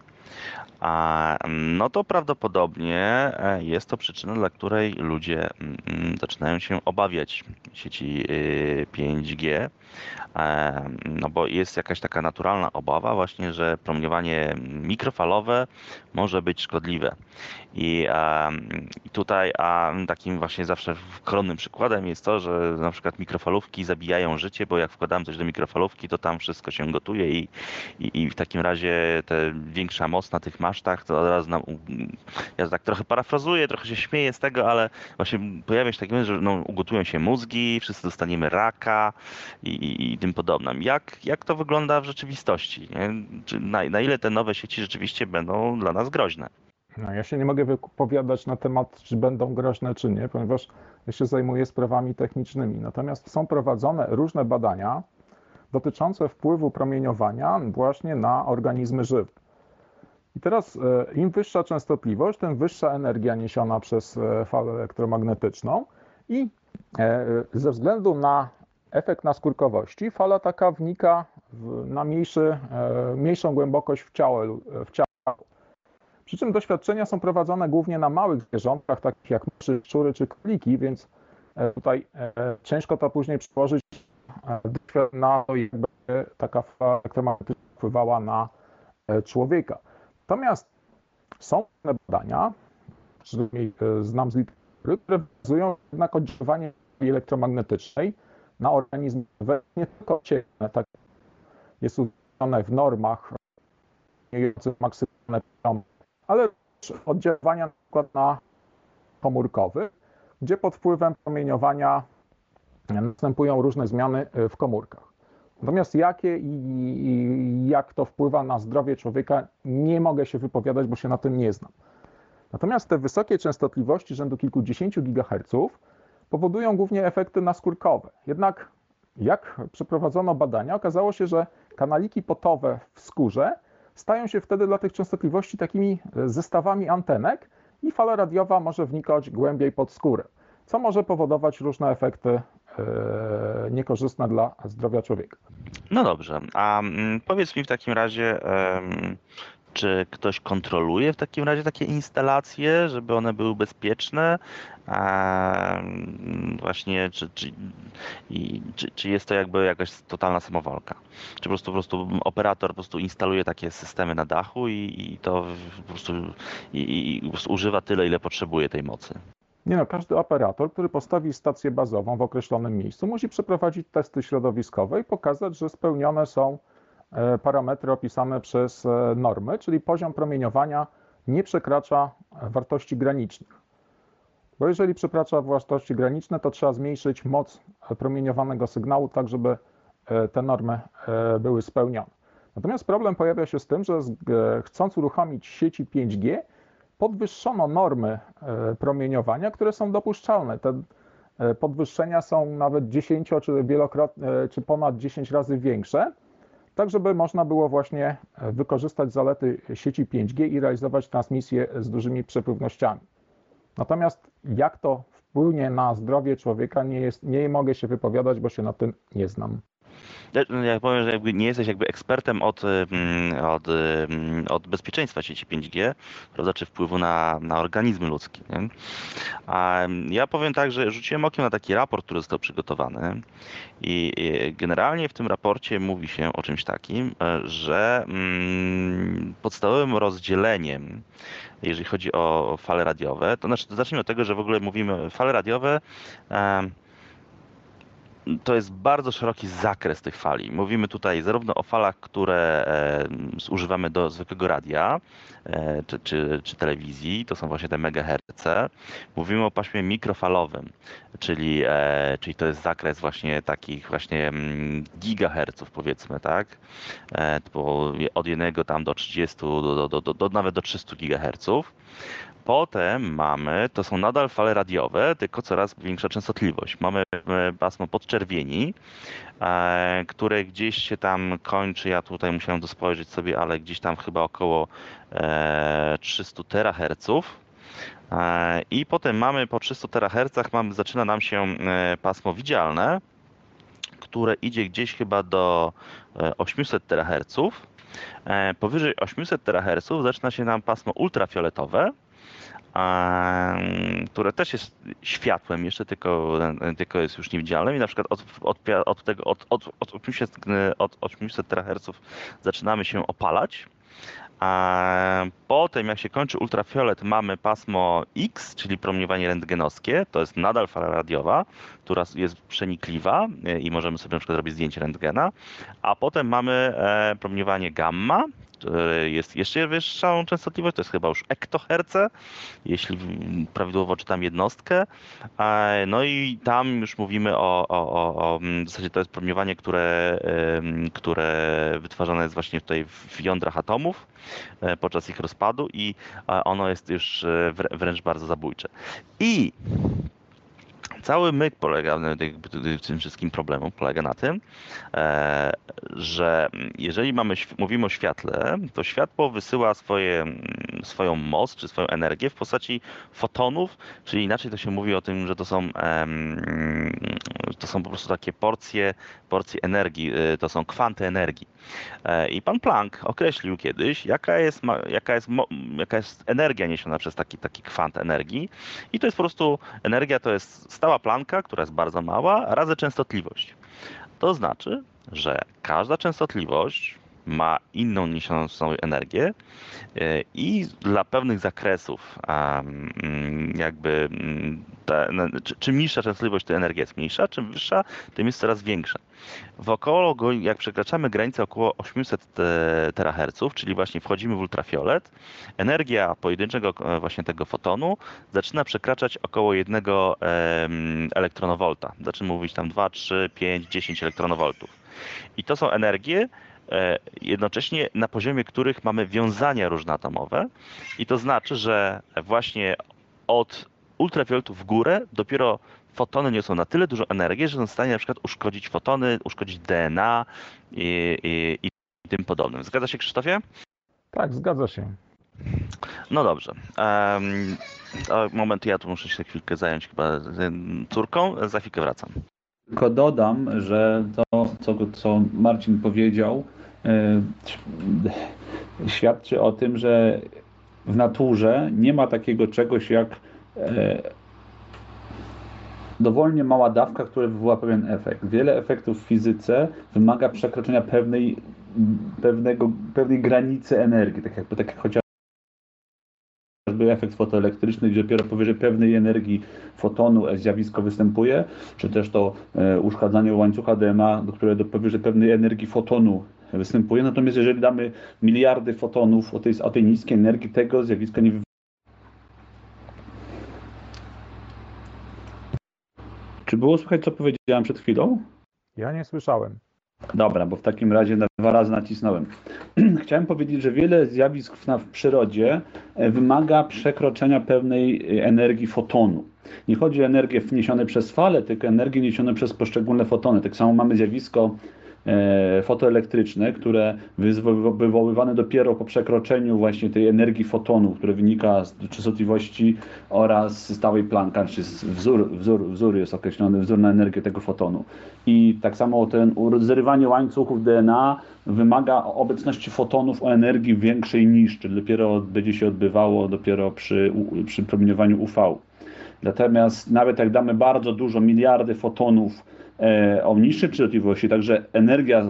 no to prawdopodobnie e, jest to przyczyna, dla której ludzie mm, mm, zaczynają się obawiać sieci 5G, y, no bo jest jakaś taka naturalna obawa właśnie, że promieniowanie mikrofalowe może być szkodliwe. I, i tutaj a takim właśnie zawsze koronnym przykładem jest to, że na przykład mikrofalówki zabijają życie, bo jak wkładam coś do mikrofalówki, to tam wszystko się gotuje i, i, i w takim razie ta większa moc na tych masztach, to od razu nam, ja tak trochę parafrazuję, trochę się śmieję z tego, ale właśnie pojawia się taki że no, ugotują się mózgi, wszyscy dostaniemy raka i, i, i tym podobne. Jak, jak to wygląda w rzeczywistości? Na, na ile te nowe sieci rzeczywiście będą dla nas groźne? No, ja się nie mogę wypowiadać na temat, czy będą groźne, czy nie, ponieważ ja się zajmuję sprawami technicznymi. Natomiast są prowadzone różne badania dotyczące wpływu promieniowania właśnie na organizmy żywe. I teraz e, im wyższa częstotliwość, tym wyższa energia niesiona przez e, falę elektromagnetyczną i e, ze względu na efekt naskórkowości fala taka wnika na mniejszy, mniejszą głębokość w ciało, w. Przy czym doświadczenia są prowadzone głównie na małych zwierzątkach, takich jak myszy, szczury czy króliki, więc tutaj ciężko to później przełożyć na to, jakby taka fala elektromagnetyczna wpływała na człowieka. Natomiast są badania, przynajmniej e, znam z literatury, które wskazują jednak oddziaływanie elektromagnetycznej na organizm nie tylko ciemne, tak jest uznane w normach maksymalne ale też oddziaływania na przykład na komórkowy, gdzie pod wpływem promieniowania następują różne zmiany e, w komórkach. Natomiast jakie i, jak to wpływa na zdrowie człowieka, nie mogę się wypowiadać, bo się na tym nie znam. Natomiast te wysokie częstotliwości rzędu kilkudziesięciu gigaherców powodują głównie efekty naskórkowe. Jednak jak przeprowadzono badania, okazało się, że kanaliki potowe w skórze stają się wtedy dla tych częstotliwości takimi zestawami antenek i fala radiowa może wnikać głębiej pod skórę, co może powodować różne efekty E, niekorzystna dla zdrowia człowieka. No dobrze, a mm, powiedz mi w takim razie, czy ktoś kontroluje w takim razie takie instalacje, żeby one były bezpieczne? właśnie, czy, czy, i, czy, czy jest to jakby jakaś totalna samowolka? Czy po prostu, po prostu operator po prostu instaluje takie systemy na dachu i, i to po prostu, i, po prostu używa tyle, ile potrzebuje tej mocy? Nie no, każdy operator, który postawi stację bazową w określonym miejscu, musi przeprowadzić testy środowiskowe i pokazać, że spełnione są parametry opisane przez e, normy, czyli poziom promieniowania nie przekracza wartości granicznych. Bo jeżeli przekracza wartości graniczne, to trzeba zmniejszyć moc promieniowanego sygnału, tak żeby e, te normy były spełnione. Natomiast problem pojawia się z tym, że chcąc uruchomić sieci 5G, podwyższono normy e, promieniowania, które są dopuszczalne. Te e, podwyższenia są nawet 10 czy wielokrotnie, czy ponad 10 razy większe, tak żeby można było właśnie e, wykorzystać zalety sieci 5G i realizować transmisje z dużymi przepływnościami. Natomiast jak to wpłynie na zdrowie człowieka, nie, jest, nie mogę się wypowiadać, bo się na tym nie znam. Ja powiem, że nie jesteś jakby ekspertem od, mm, od, mm, od bezpieczeństwa sieci 5G, prawda, czy wpływu na, na organizmy ludzkie. Nie? A ja powiem tak, że rzuciłem okiem na taki raport, który został przygotowany i generalnie w tym raporcie mówi się o czymś takim, e, że mm, podstawowym rozdzieleniem jeżeli chodzi o fale radiowe, to znaczy zacznijmy od tego, że w ogóle mówimy fale radiowe to jest bardzo szeroki zakres tych fali. Mówimy tutaj zarówno o falach, które e, używamy do zwykłego radia e, czy, czy, czy, telewizji, to są właśnie te megaherce. Mówimy o paśmie mikrofalowym, czyli, e, czyli to jest zakres właśnie takich właśnie mm, gigaherców powiedzmy, tak? od 1 tam do 30, do, do, do, do, nawet do 300 gigaherców. Potem mamy, to są nadal fale radiowe, tylko coraz większa częstotliwość. Mamy e, pasmo podczerwieni, e, które gdzieś się tam kończy, ja tutaj musiałem to spojrzeć sobie, ale gdzieś tam chyba około 300 e, teraherców. I potem mamy po 300 terahercach, zaczyna nam się pasmo widzialne, które idzie gdzieś chyba do 800 teraherców. Powyżej 800 teraherców zaczyna się nam pasmo ultrafioletowe, które też jest światłem jeszcze, tylko, tylko jest już niewidzialnym i na przykład od, od, od tego, od, od, od 800, od 800 THz zaczynamy się opalać, a potem, jak się kończy ultrafiolet, mamy pasmo X, czyli promieniowanie rentgenowskie. To jest nadal fala radiowa, która jest przenikliwa e, i możemy sobie na przykład robić zdjęcie rentgena. A potem mamy e, promieniowanie gamma, jest jeszcze wyższą częstotliwość, to jest chyba już ektoherce, jeśli prawidłowo czytam jednostkę. No i tam już mówimy o, o, o, w zasadzie to jest promieniowanie, które, które wytwarzane jest właśnie tutaj w jądrach atomów e, podczas ich rozpadu i ono jest już e, wręcz bardzo zabójcze. I cały myk polega, w tym wszystkim problemu polega na tym, e, że jeżeli mamy, mówimy o świetle, to światło wysyła swoje, swoją moc czy swoją energię w postaci fotonów, czyli inaczej to się mówi o tym, że to są, to są po prostu takie porcje, porcje energii, e, to są kwanty energii. E, I pan Planck określił kiedyś, jaka jest, jaka jest, jaka jest energia niesiona przez taki, taki kwant energii. I to jest po prostu energia, to jest stała planka, która jest bardzo mała, razy częstotliwość. To znaczy, że każda częstotliwość ma inną niesioną energię e, i dla pewnych zakresów mm, jakby mm, ta, czym niższa częstotliwość tej energii jest mniejsza, czym wyższa, tym jest coraz większa. Wokoło, jak przekraczamy granicę około 800 teraherców, czyli właśnie wchodzimy w ultrafiolet, energia pojedynczego e, właśnie tego fotonu zaczyna przekraczać około 1 elektronowolta. Zaczyna mówić tam 2, 3, 5, 10 elektronowoltów. I to są energie, e, jednocześnie na poziomie których mamy wiązania różnoatomowe i to znaczy, że właśnie od ultrafioletu w górę dopiero fotony niosą na tyle dużo energii, że są w stanie na przykład uszkodzić fotony, uszkodzić DNA i, i, i tym podobnym. Zgadza się Krzysztofie? Tak, zgadza się. No dobrze. Um, moment, ja tu muszę się chwilkę zająć chyba córką, za chwilkę wracam. Tylko dodam, że to, co, co Marcin powiedział, e, świadczy o tym, że w naturze nie ma takiego czegoś jak e, dowolnie mała dawka, która wywoła pewien efekt. Wiele efektów w fizyce wymaga przekroczenia pewnej, pewnego, pewnej granicy energii, tak jakby tak jak chociażby efekt fotoelektryczny, gdzie dopiero powyżej pewnej energii fotonu zjawisko występuje, czy też to e, uszkadzanie łańcucha DNA, do które do powyżej pewnej energii fotonu występuje. Natomiast jeżeli damy miliardy fotonów o tej, o tej niskiej energii, tego zjawiska nie wywoła. Czy było słychać, co powiedziałem przed chwilą? Ja nie słyszałem. Dobra, bo w takim razie na dwa razy nacisnąłem. Chciałem powiedzieć, że wiele zjawisk w, w przyrodzie e, wymaga przekroczenia pewnej e, energii fotonu. Nie chodzi o energię wniesione przez fale, tylko energię niesione przez poszczególne fotony. Tak samo mamy zjawisko fotoelektryczne, które wywoływane dopiero po przekroczeniu właśnie tej energii fotonu, które wynika z częstotliwości oraz stałej Plancka, czy wzór, wzór, wzór jest określony, wzór na energię tego fotonu. I tak samo ten zrywanie łańcuchów DNA wymaga obecności fotonów o energii większej niż, czyli dopiero będzie się odbywało dopiero przy, przy promieniowaniu UV. Natomiast nawet jak damy bardzo dużo, miliardy fotonów E, o niższej częstotliwości, także energia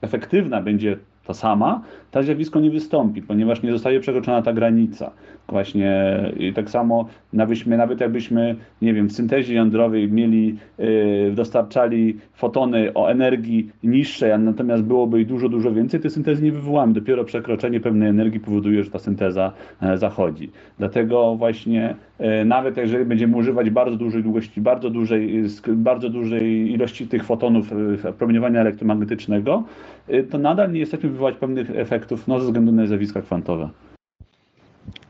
efektywna będzie ta sama, to zjawisko nie wystąpi, ponieważ nie zostaje przekroczona ta granica. Właśnie i tak samo nabyśmy, nawet jakbyśmy, nie wiem, w syntezie jądrowej mieli, yy, dostarczali fotony o energii niższej, a natomiast byłoby ich dużo, dużo więcej, tej syntezy nie wywołamy. Dopiero przekroczenie pewnej energii powoduje, że ta synteza e, zachodzi. Dlatego właśnie e, nawet jeżeli będziemy używać bardzo dużej długości, bardzo dużej, bardzo dużej ilości tych fotonów promieniowania elektromagnetycznego, to nadal nie jesteśmy wywołać pewnych efektów no, ze względu na zjawiska kwantowe.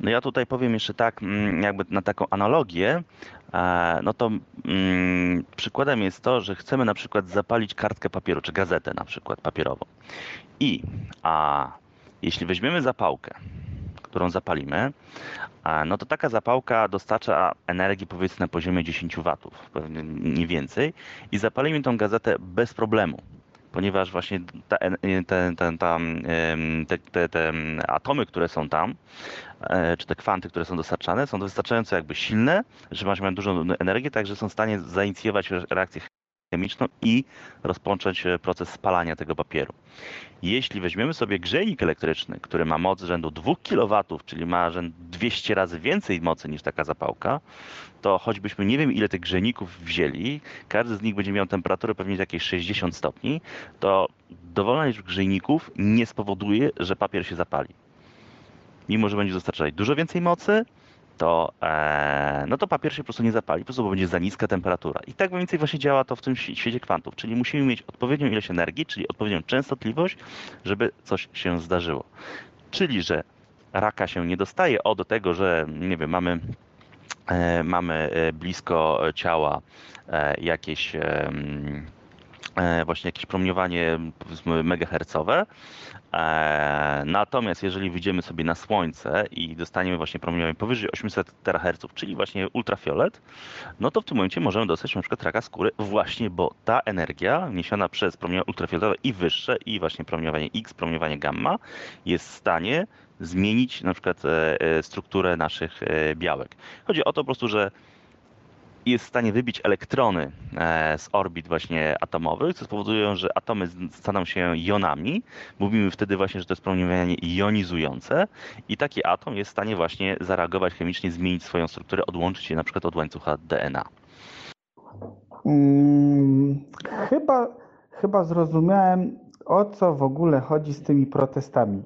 No ja tutaj powiem jeszcze tak, mm, jakby na taką analogię, e, no to mm, przykładem jest to, że chcemy na przykład zapalić kartkę papieru, czy gazetę na przykład papierową. I a jeśli weźmiemy zapałkę, którą zapalimy, no to taka zapałka dostarcza energii powiedzmy na poziomie 10 watów, pewnie nie więcej, i zapalimy tą gazetę bez problemu ponieważ właśnie ta, te, te, te, te, atomy, które są tam, e, czy te kwanty, które są dostarczane, są wystarczająco jakby silne, że mają dużą energię, tak że są w stanie zainicjować reakcję chemiczną i rozpocząć e, proces spalania tego papieru. Jeśli weźmiemy sobie grzejnik elektryczny, który ma moc rzędu 2 kW, czyli ma rzęd 200 razy więcej mocy niż taka zapałka, to choćbyśmy nie wiem ile tych grzejników wzięli, każdy z nich będzie miał temperaturę pewnie jakieś 60 stopni, to dowolna liczba grzejników nie spowoduje, że papier się zapali. Mimo, że będzie dostarczać dużo więcej mocy, to, e, no to papier się po prostu nie zapali, po prostu bo będzie za niska temperatura. I tak mniej więcej właśnie działa to w tym świecie kwantów, czyli musimy mieć odpowiednią ilość energii, czyli odpowiednią częstotliwość, żeby coś się zdarzyło. Czyli, że raka się nie dostaje o do tego, że nie wiem, mamy e, mamy e, blisko ciała e, jakieś właśnie jakieś promieniowanie powiedzmy megahercowe. E, natomiast jeżeli wyjdziemy sobie na słońce i dostaniemy właśnie promieniowanie powyżej 800 teraherców, czyli właśnie ultrafiolet, no to w tym momencie możemy dostać na przykład raka skóry właśnie, bo ta energia niesiona przez promieniowanie ultrafioletowe i wyższe i właśnie promieniowanie X, promieniowanie gamma jest w stanie zmienić na przykład e, strukturę naszych białek. Chodzi o to po prostu, że jest w stanie wybić elektrony e, z orbit właśnie atomowych, co spowoduje, że atomy staną się jonami. Mówimy wtedy właśnie, że to jest promieniowanie jonizujące i taki atom jest w stanie właśnie zareagować chemicznie, zmienić swoją strukturę, odłączyć się na przykład od łańcucha DNA. Hmm, chyba, chyba zrozumiałem, o co w ogóle chodzi z tymi protestami.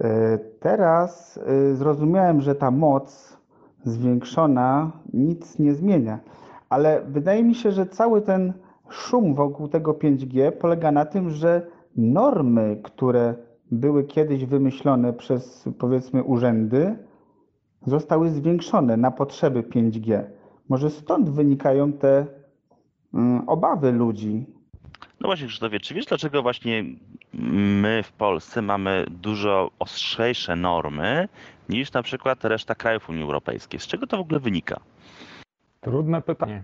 E, teraz e, zrozumiałem, że ta moc zwiększona nic nie zmienia. Ale wydaje mi się, że cały ten szum wokół tego 5G polega na tym, że normy, które były kiedyś wymyślone przez powiedzmy urzędy, zostały zwiększone na potrzeby 5G. Może stąd wynikają te mm, obawy ludzi. No właśnie, Krzysztofie, czy wiesz dlaczego właśnie my w Polsce mamy dużo ostrzejsze normy niż na przykład reszta krajów Unii Europejskiej. Z czego to w ogóle wynika? Trudne pytanie.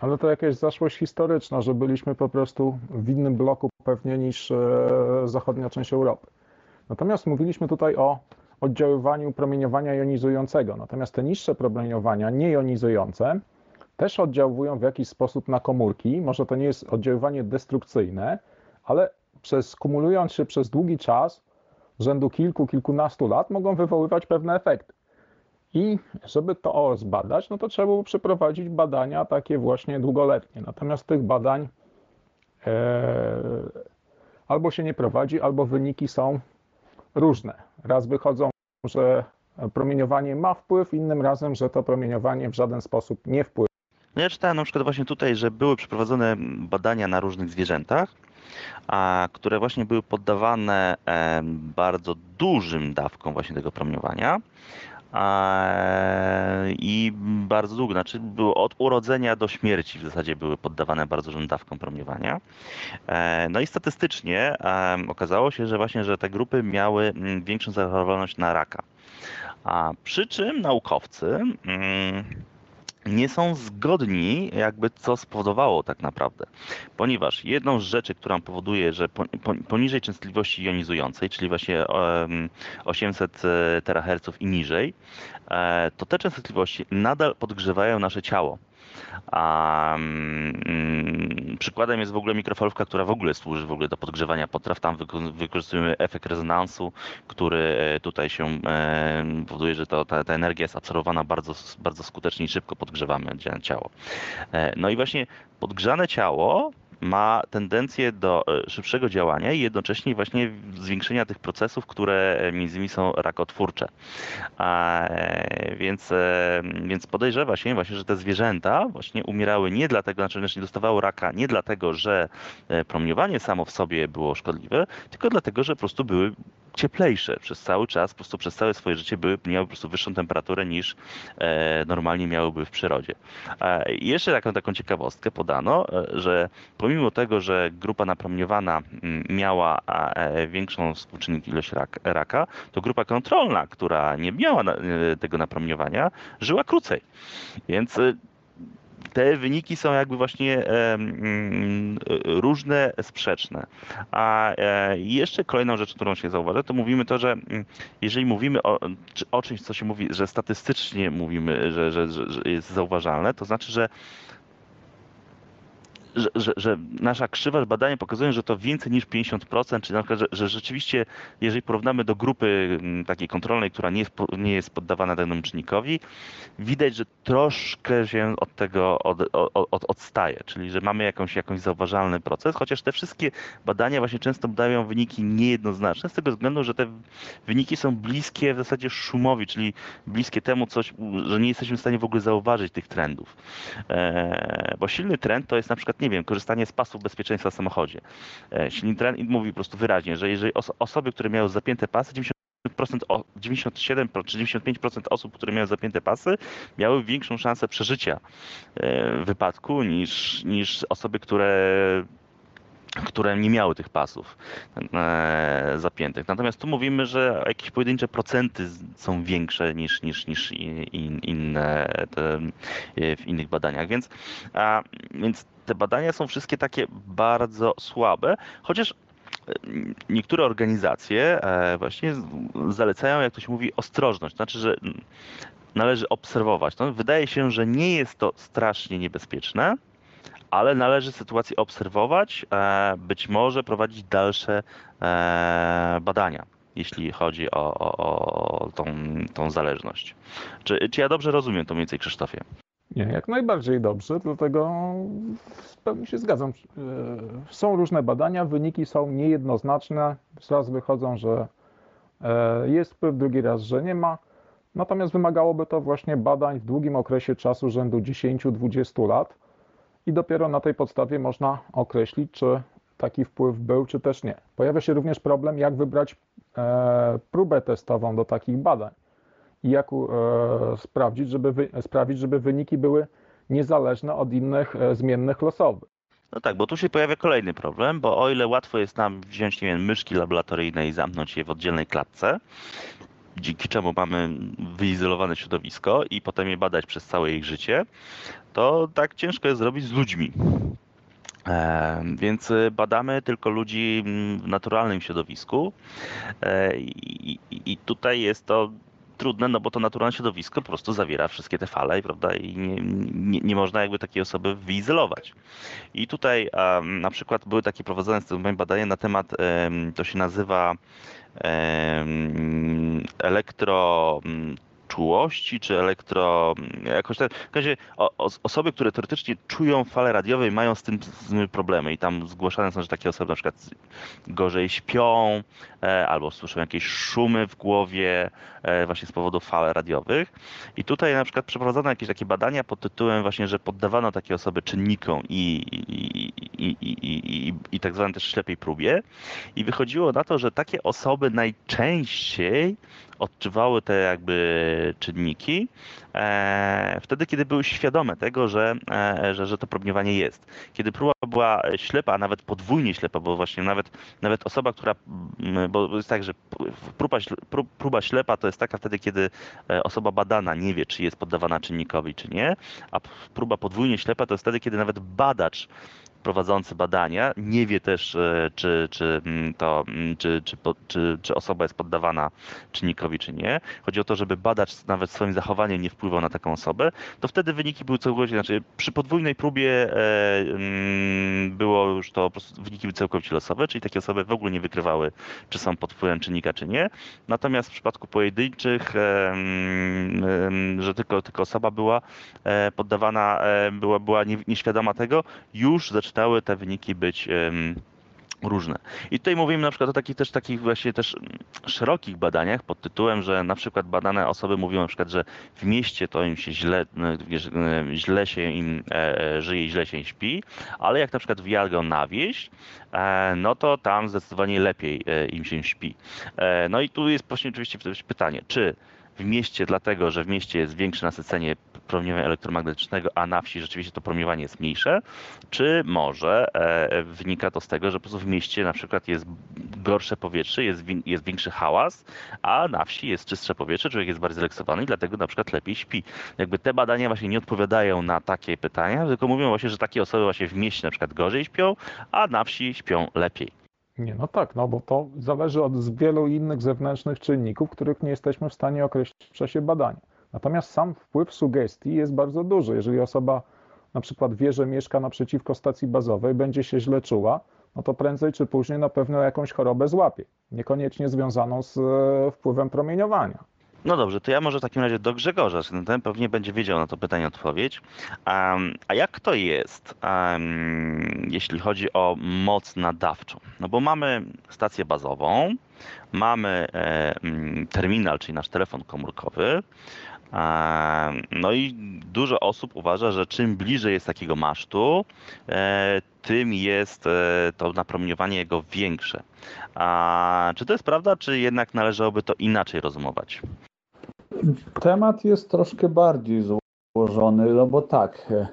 Ale to jakaś zaszłość historyczna, że byliśmy po prostu w innym bloku pewnie niż e, zachodnia część Europy. Natomiast mówiliśmy tutaj o oddziaływaniu promieniowania jonizującego. Natomiast te niższe promieniowania niejonizujące też oddziałują w jakiś sposób na komórki. Może to nie jest oddziaływanie destrukcyjne, ale przez, kumulując się przez długi czas, rzędu kilku, kilkunastu lat, mogą wywoływać pewne efekty. I żeby to zbadać, no to trzeba było przeprowadzić badania takie właśnie długoletnie. Natomiast tych badań e, albo się nie prowadzi, albo wyniki są różne. Raz wychodzą, że promieniowanie ma wpływ, innym razem, że to promieniowanie w żaden sposób nie wpływa. No ja czytałem na przykład właśnie tutaj, że były przeprowadzone badania na różnych zwierzętach, a, które właśnie były poddawane bardzo dużym dawkom właśnie tego promieniowania i bardzo długo, znaczy było od urodzenia do śmierci w zasadzie były poddawane bardzo dużym dawkom promieniowania. E, no i statystycznie okazało się, że właśnie, że te grupy miały mm, większą zachorowalność na raka. A przy czym naukowcy mm, nie są zgodni, jakby co spowodowało tak naprawdę. Ponieważ jedną z rzeczy, która powoduje, że poniżej częstotliwości jonizującej, czyli właśnie 800 e, THz i niżej, e, to te częstotliwości nadal podgrzewają nasze ciało. Mm, przykładem jest w ogóle mikrofalówka, która w ogóle służy w ogóle do podgrzewania potraw. Tam wykorzystujemy efekt rezonansu, który e, tutaj się e, powoduje, że to, ta, ta energia jest absorbowana bardzo, bardzo skutecznie i szybko podgrzewamy ciało. E, no i właśnie podgrzane ciało ma tendencję do e, szybszego działania i jednocześnie właśnie zwiększenia tych procesów, które e, między innymi są rakotwórcze. A, e, więc, więc podejrzewa się właśnie, że te zwierzęta właśnie umierały nie dlatego, znaczy nie dostawały raka nie dlatego, że promieniowanie samo w sobie było szkodliwe, tylko dlatego, że po prostu były cieplejsze przez cały czas, po prostu przez całe swoje życie były, miały po prostu wyższą temperaturę niż e, normalnie miałyby w przyrodzie. E, jeszcze taką, taką ciekawostkę podano, e, że pomimo tego, że grupa napromieniowana mm, miała e, większą współczynnik ilość rak, raka, to grupa kontrolna, która nie miała e, tego napromieniowania, żyła krócej. Więc te wyniki są jakby właśnie mm, różne, sprzeczne. A e, jeszcze kolejną rzecz, którą się zauważa, to mówimy to, że mm, jeżeli mówimy o, o czymś, co się mówi, że statystycznie mówimy, że, że, że jest zauważalne, to znaczy, że że, że, że, nasza krzywa badania pokazują, że to więcej niż 50%, czyli na przykład, że, że rzeczywiście, jeżeli porównamy do grupy mm, takiej kontrolnej, która nie jest, nie jest poddawana danemu czynnikowi, widać, że troszkę się od tego od, od, odstaje, czyli że mamy jakąś, jakąś zauważalny proces, chociaż te wszystkie badania właśnie często dają wyniki niejednoznaczne, z tego względu, że te wyniki są bliskie w zasadzie szumowi, czyli bliskie temu, coś, że nie jesteśmy w stanie w ogóle zauważyć tych trendów. E, bo silny trend to jest na przykład nie wiem, korzystanie z pasów bezpieczeństwa w samochodzie. E, silnik tren mówi po prostu wyraźnie, że jeżeli osoby, które miały zapięte pasy, 90% 97 czy 95% osób, które miały zapięte pasy, miały większą szansę przeżycia e, wypadku niż, niż osoby, które które nie miały tych pasów e, zapiętych. Natomiast tu mówimy, że jakieś pojedyncze procenty są większe niż, niż, niż in, inne te, w innych badaniach. Więc, a, więc te badania są wszystkie takie bardzo słabe, chociaż e, niektóre organizacje e, właśnie zalecają, jak to się mówi, ostrożność. Znaczy, że należy obserwować. No, wydaje się, że nie jest to strasznie niebezpieczne, ale należy sytuację obserwować, e, być może prowadzić dalsze badania, jeśli chodzi o, o, o tą, tą zależność. Czy, czy ja dobrze rozumiem to mniej więcej, Krzysztofie? Nie, jak najbardziej dobrze, dlatego w pełni się zgadzam. E, są różne badania, wyniki są niejednoznaczne. Raz wychodzą, że e, jest wpływ, drugi raz, że nie ma. Natomiast wymagałoby to właśnie badań w długim okresie czasu rzędu 10-20 lat i dopiero na tej podstawie można określić, czy taki wpływ był, czy też nie. Pojawia się również problem, jak wybrać e, próbę testową do takich badań i jak e, sprawdzić, żeby wy, sprawić, żeby wyniki były niezależne od innych e, zmiennych losowych. No tak, bo tu się pojawia kolejny problem, bo o ile łatwo jest nam wziąć, nie wiem, myszki laboratoryjne i zamknąć je w oddzielnej klatce, dzięki czemu mamy wyizolowane środowisko i potem je badać przez całe ich życie, to tak ciężko jest zrobić z ludźmi. Więc badamy tylko ludzi w naturalnym środowisku i, i tutaj jest to trudne, no bo to naturalne środowisko po prostu zawiera wszystkie te fale, prawda, i nie, nie, nie można jakby takiej osoby wyizolować. I tutaj na przykład były takie prowadzone badania na temat, to się nazywa elektro czułości, czy elektro... jakoś tak. W razie osoby, które teoretycznie czują fale radiowe i mają z tym, z tym problemy i tam zgłaszane są, że takie osoby na przykład gorzej śpią, e, albo słyszą jakieś szumy w głowie e, właśnie z powodu fal radiowych. I tutaj na przykład przeprowadzono jakieś takie badania pod tytułem właśnie, że poddawano takie osoby czynnikom i, i, i, i, i, i tak zwanej też ślepej próbie i wychodziło na to, że takie osoby najczęściej odczuwały te jakby czynniki e, wtedy, kiedy były świadome tego, że, e, że, że to promieniowanie jest. Kiedy próba była ślepa, a nawet podwójnie ślepa, bo właśnie nawet, nawet osoba, która, bo jest tak, że próba, próba ślepa to jest taka wtedy, kiedy e, osoba badana nie wie, czy jest poddawana czynnikowi, czy nie, a próba podwójnie ślepa to jest wtedy, kiedy nawet badacz prowadzący badania nie wie też, e, czy, czy, mm, to, mm, czy, czy, czy, czy osoba jest poddawana czynnikowi, czy nie. Chodzi o to, żeby badacz nawet swoim zachowaniem nie wpływał na taką osobę, to wtedy wyniki były całkowicie, znaczy przy podwójnej próbie e, mm, było już to, wyniki całkowicie losowe, czyli takie osoby w ogóle nie wykrywały, czy są pod wpływem czynnika, czy nie. Natomiast w przypadku pojedynczych, e, że tylko, tylko osoba była poddawana, była, była nieświadoma tego, już zaczyna zaczynały te wyniki być różne. I tutaj mówimy na przykład o takich też takich właśnie też szerokich badaniach pod tytułem, że na przykład badane osoby mówią na przykład, że w mieście to im się źle, no, źle się im e, e, żyje, źle się śpi, ale jak na przykład wjadą na wieś, e, no to tam zdecydowanie lepiej im się śpi. No i tu jest właśnie oczywiście pytanie, czy w mieście dlatego, że w mieście jest większe nasycenie promieniowania elektromagnetycznego, a na wsi rzeczywiście to promieniowanie jest mniejsze, czy może e, wynika to z tego, że po prostu w mieście na przykład jest gorsze powietrze, jest, jest większy hałas, a na wsi jest czystsze powietrze, człowiek jest bardziej zrelaksowany i dlatego na przykład lepiej śpi. Jakby te badania właśnie nie odpowiadają na takie pytania, tylko mówią właśnie, że takie osoby właśnie w mieście na przykład gorzej śpią, a na wsi śpią lepiej. Nie, no tak, no bo to zależy od wielu innych zewnętrznych czynników, których nie jesteśmy w stanie określić w czasie badania. Natomiast sam wpływ sugestii jest bardzo duży. Jeżeli osoba na przykład wie, że mieszka naprzeciwko stacji bazowej, będzie się źle czuła, no to prędzej czy później na pewno jakąś chorobę złapie, niekoniecznie związaną z e, wpływem promieniowania. No dobrze, to ja może w takim razie do Grzegorza, ten pewnie będzie wiedział na to pytanie odpowiedź. Um, a jak to jest, um, jeśli chodzi o moc nadawczą? No bo mamy stację bazową, mamy e, terminal, czyli nasz telefon komórkowy, no i dużo osób uważa, że czym bliżej jest takiego masztu, e, tym jest e, to napromieniowanie jego większe. A czy to jest prawda, czy jednak należałoby to inaczej rozumować? Temat jest troszkę bardziej złożony, no bo tak. E,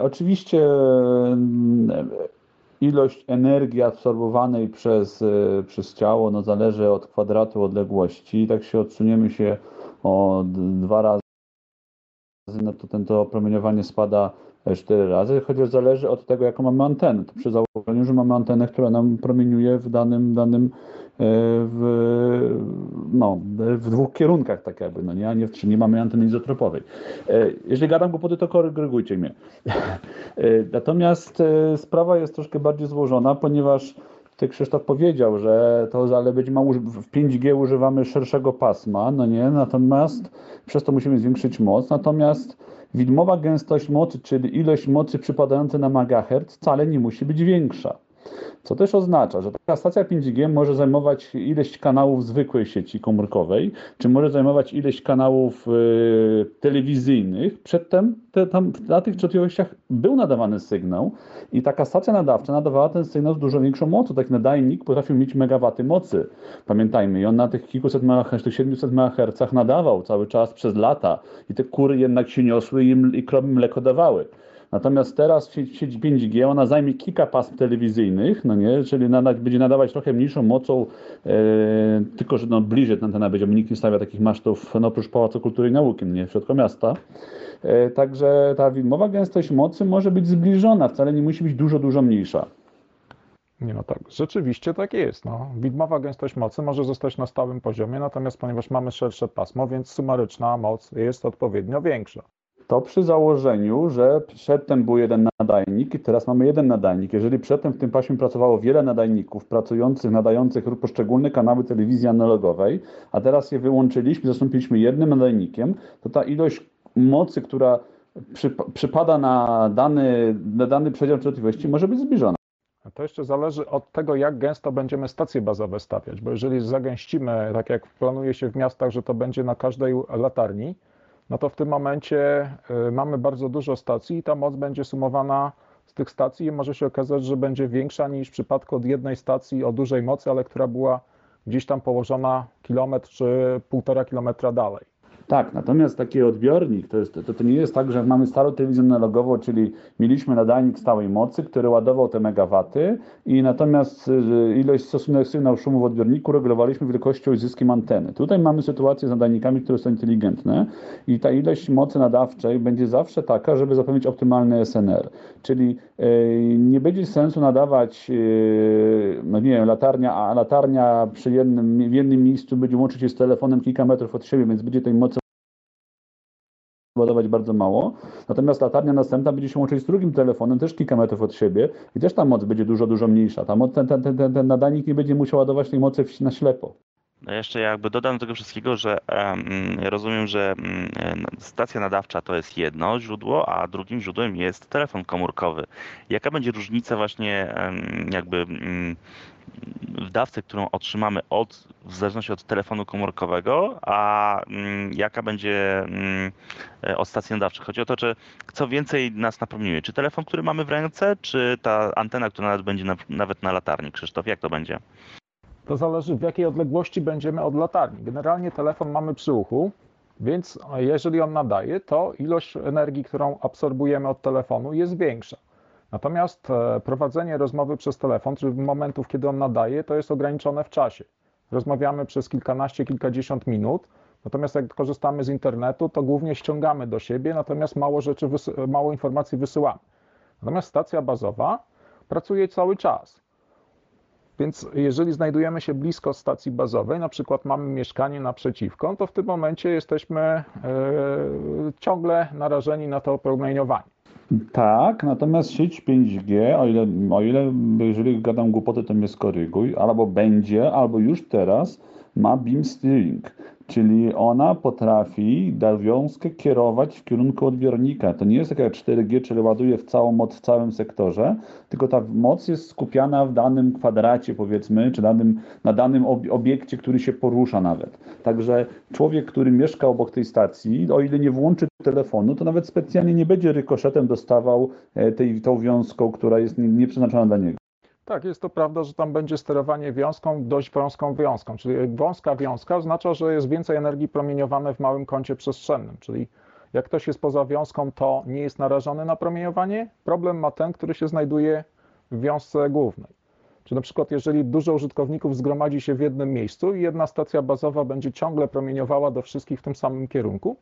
oczywiście ilość energii absorbowanej przez, e, przez ciało no, zależy od kwadratu odległości. Tak się odsuniemy się o dwa razy, no to, ten, to promieniowanie spada cztery razy, chociaż zależy od tego, jaką mamy antenę. To przy założeniu, że mamy antenę, która nam promieniuje w danym, danym E, w, no, w dwóch kierunkach tak jakby, no nie, nie, czy nie mamy anteny izotropowej. E, jeżeli gadam głupoty, to korygujcie mnie. E, natomiast sprawa jest troszkę bardziej złożona, ponieważ ty Krzysztof powiedział, że to ale być ma w 5G używamy szerszego pasma, no nie, natomiast przez to musimy zwiększyć moc, natomiast widmowa gęstość mocy, czyli ilość mocy przypadająca na megahertz wcale nie musi być większa. Co też oznacza, że taka stacja 5G może zajmować ileś kanałów zwykłej sieci komórkowej, czy może zajmować ileś kanałów y, telewizyjnych. Przedtem te, tam, na tych częstotliwościach był nadawany sygnał i taka stacja nadawcza nadawała ten sygnał z dużo większą mocą. Taki nadajnik potrafił mieć megawaty mocy. Pamiętajmy, i on na tych kilkuset MHz, tych 700 MHz nadawał cały czas przez lata i te kury jednak się niosły i, i krowy mleko dawały. Natomiast teraz sieć, sieć 5G, ona zajmie kilka pasm telewizyjnych, no nie, czyli nada, będzie nadawać trochę mniejszą mocą, e, tylko że no, bliżej antena będzie, bo nikt nie stawia takich masztów, no oprócz Pałacu Kultury i Nauki, nie, w środku miasta. E, także ta widmowa gęstość mocy może być zbliżona, wcale nie musi być dużo, dużo mniejsza. Nie no tak, rzeczywiście tak jest. No. Widmowa gęstość mocy może zostać na stałym poziomie, natomiast ponieważ mamy szersze pasmo, więc sumaryczna moc jest odpowiednio większa. To przy założeniu, że przedtem był jeden nadajnik i teraz mamy jeden nadajnik. Jeżeli przedtem w tym paśmie pracowało wiele nadajników pracujących, nadających poszczególne kanały telewizji analogowej, a teraz je wyłączyliśmy, zastąpiliśmy jednym nadajnikiem, to ta ilość mocy, która przypada na dany, na dany przedział częstotliwości może być zbliżona. To jeszcze zależy od tego, jak gęsto będziemy stacje bazowe stawiać, bo jeżeli zagęścimy, tak jak planuje się w miastach, że to będzie na każdej latarni, no to w tym momencie y, mamy bardzo dużo stacji i ta moc będzie sumowana z tych stacji i może się okazać, że będzie większa niż w przypadku od jednej stacji o dużej mocy, ale która była gdzieś tam położona kilometr czy półtora kilometra dalej. Tak, natomiast taki odbiornik to, jest, to, to nie jest tak, że mamy starą telewizję analogową, czyli mieliśmy nadajnik stałej mocy, który ładował te megawaty i natomiast y, ilość stosunek sygnał szumu w odbiorniku regulowaliśmy wielkością i zyskiem anteny. Tutaj mamy sytuację z nadajnikami, które są inteligentne i ta ilość mocy nadawczej będzie zawsze taka, żeby zapewnić optymalny SNR. Czyli yy, nie będzie sensu nadawać, yy, no nie wiem, latarnia, a latarnia przy jednym, w jednym miejscu będzie łączyć się z telefonem kilka metrów od siebie, więc będzie tej mocy ładować bardzo mało. Natomiast latarnia następna będzie się łączyć z drugim telefonem, też kilka metrów od siebie i też ta moc będzie dużo, dużo mniejsza. Ta moc, ten, ten, ten, ten nadajnik nie będzie musiał ładować tej mocy na ślepo. No jeszcze jakby dodam do tego wszystkiego, że um, rozumiem, że stacja nadawcza to jest jedno źródło, a drugim źródłem jest telefon komórkowy. Jaka będzie różnica właśnie jakby w dawce, którą otrzymamy od, w zależności od telefonu komórkowego, a mm, jaka będzie mm, e, od stacji nadawczych. Chodzi o to, czy co więcej nas napromieniuje, czy telefon, który mamy w ręce, czy ta antena, która nawet będzie na, nawet na latarni. Krzysztof, jak to będzie? To zależy w jakiej odległości będziemy od latarni. Generalnie telefon mamy przy uchu, więc jeżeli on nadaje, to ilość energii, którą absorbujemy od telefonu jest większa. Natomiast e, prowadzenie rozmowy przez telefon, czy momentów, kiedy on nadaje, to jest ograniczone w czasie. Rozmawiamy przez kilkanaście, kilkadziesiąt minut, natomiast jak korzystamy z internetu, to głównie ściągamy do siebie, natomiast mało rzeczy, mało informacji wysyłamy. Natomiast stacja bazowa pracuje cały czas. Więc jeżeli znajdujemy się blisko stacji bazowej, na przykład mamy mieszkanie naprzeciwko, to w tym momencie jesteśmy yy, ciągle narażeni na to promieniowanie. Tak, natomiast sieć 5G, o ile, o ile jeżeli gadam głupoty, to mnie skoryguj, albo będzie, albo już teraz ma beam steering, czyli ona potrafi wiązkę kierować w kierunku odbiornika. To nie jest tak jak 4G, czyli ładuje w całą moc w całym sektorze, tylko ta moc jest skupiana w danym kwadracie, powiedzmy, czy danym, na danym obiekcie, który się porusza nawet. Także człowiek, który mieszka obok tej stacji, o ile nie włączy telefonu, to nawet specjalnie nie będzie rykoszetem dostawał e, tej, tą wiązką, która jest nieprzeznaczona dla niego. Tak, jest to prawda, że tam będzie sterowanie wiązką, dość wąską wiązką. Czyli wąska wiązka oznacza, że jest więcej energii promieniowane w małym kącie przestrzennym. Czyli jak ktoś jest poza wiązką, to nie jest narażony na promieniowanie. Problem ma ten, który się znajduje w wiązce głównej. Czy na przykład, jeżeli dużo użytkowników zgromadzi się w jednym miejscu i jedna stacja bazowa będzie ciągle promieniowała do wszystkich w tym samym kierunku,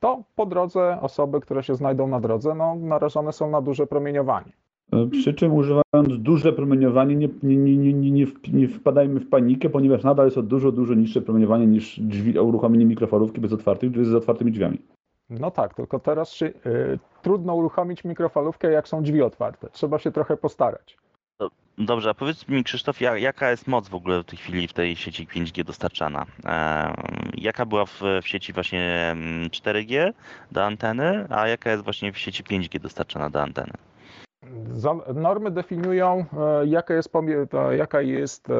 to po drodze osoby, które się znajdą na drodze, no, narażone są na duże promieniowanie. E, przy czym używając duże promieniowanie, nie, nie, nie, nie, nie, nie wpadajmy w panikę, ponieważ nadal jest to dużo, dużo niższe promieniowanie niż drzwi, uruchomienie mikrofalówki bez otwartych, z otwartymi drzwiami. No tak, tylko teraz y, trudno uruchomić mikrofalówkę, jak są drzwi otwarte. Trzeba się trochę postarać. Dobrze, a powiedz mi Krzysztof, jaka jest moc w ogóle w tej chwili w tej sieci 5G dostarczana? Jaka była w, w sieci właśnie 4G mm, do anteny, a jaka jest właśnie w sieci 5G dostarczana do anteny? Normy definiują, e, jaka jest, jaka jest e,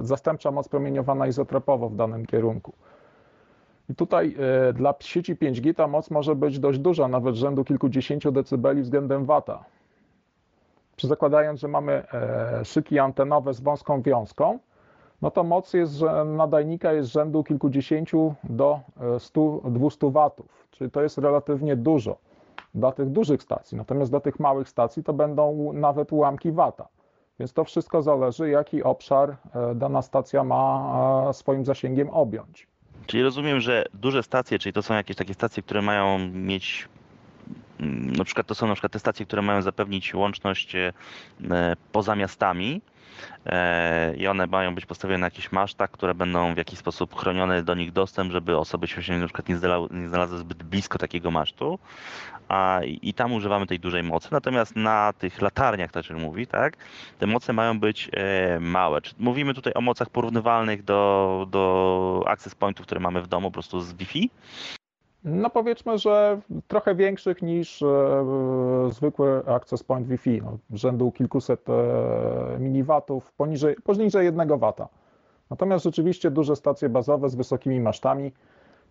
zastępcza moc promieniowana izotropowo w danym kierunku. I tutaj e, dla sieci 5G ta moc może być dość duża, nawet rzędu kilkudziesięciu decybeli względem wata. Przy zakładając, że mamy szyki antenowe z wąską wiązką, no to moc jest, że nadajnika jest rzędu kilkudziesięciu do 100, 200 watów, czyli to jest relatywnie dużo. Dla tych dużych stacji. Natomiast dla tych małych stacji to będą nawet ułamki wata. Więc to wszystko zależy, jaki obszar e, dana stacja ma e, swoim zasięgiem objąć. Czyli rozumiem, że duże stacje, czyli to są jakieś takie stacje, które mają mieć na przykład to są na przykład te stacje, które mają zapewnić łączność e, poza miastami e, i one mają być postawione na jakichś masztach, które będą w jakiś sposób chronione do nich dostęp, żeby osoby się na przykład nie, nie znalazły zbyt blisko takiego masztu. A, i tam używamy tej dużej mocy. Natomiast na tych latarniach, tak się mówi, tak, te moce mają być e, małe. Mówimy tutaj o mocach porównywalnych do, do access pointów, które mamy w domu, po prostu z Wi-Fi? No powiedzmy, że trochę większych niż e, zwykły access point Wi-Fi, no, rzędu kilkuset e, miliwatów, poniżej, poniżej 1 wata. Natomiast rzeczywiście duże stacje bazowe z wysokimi masztami,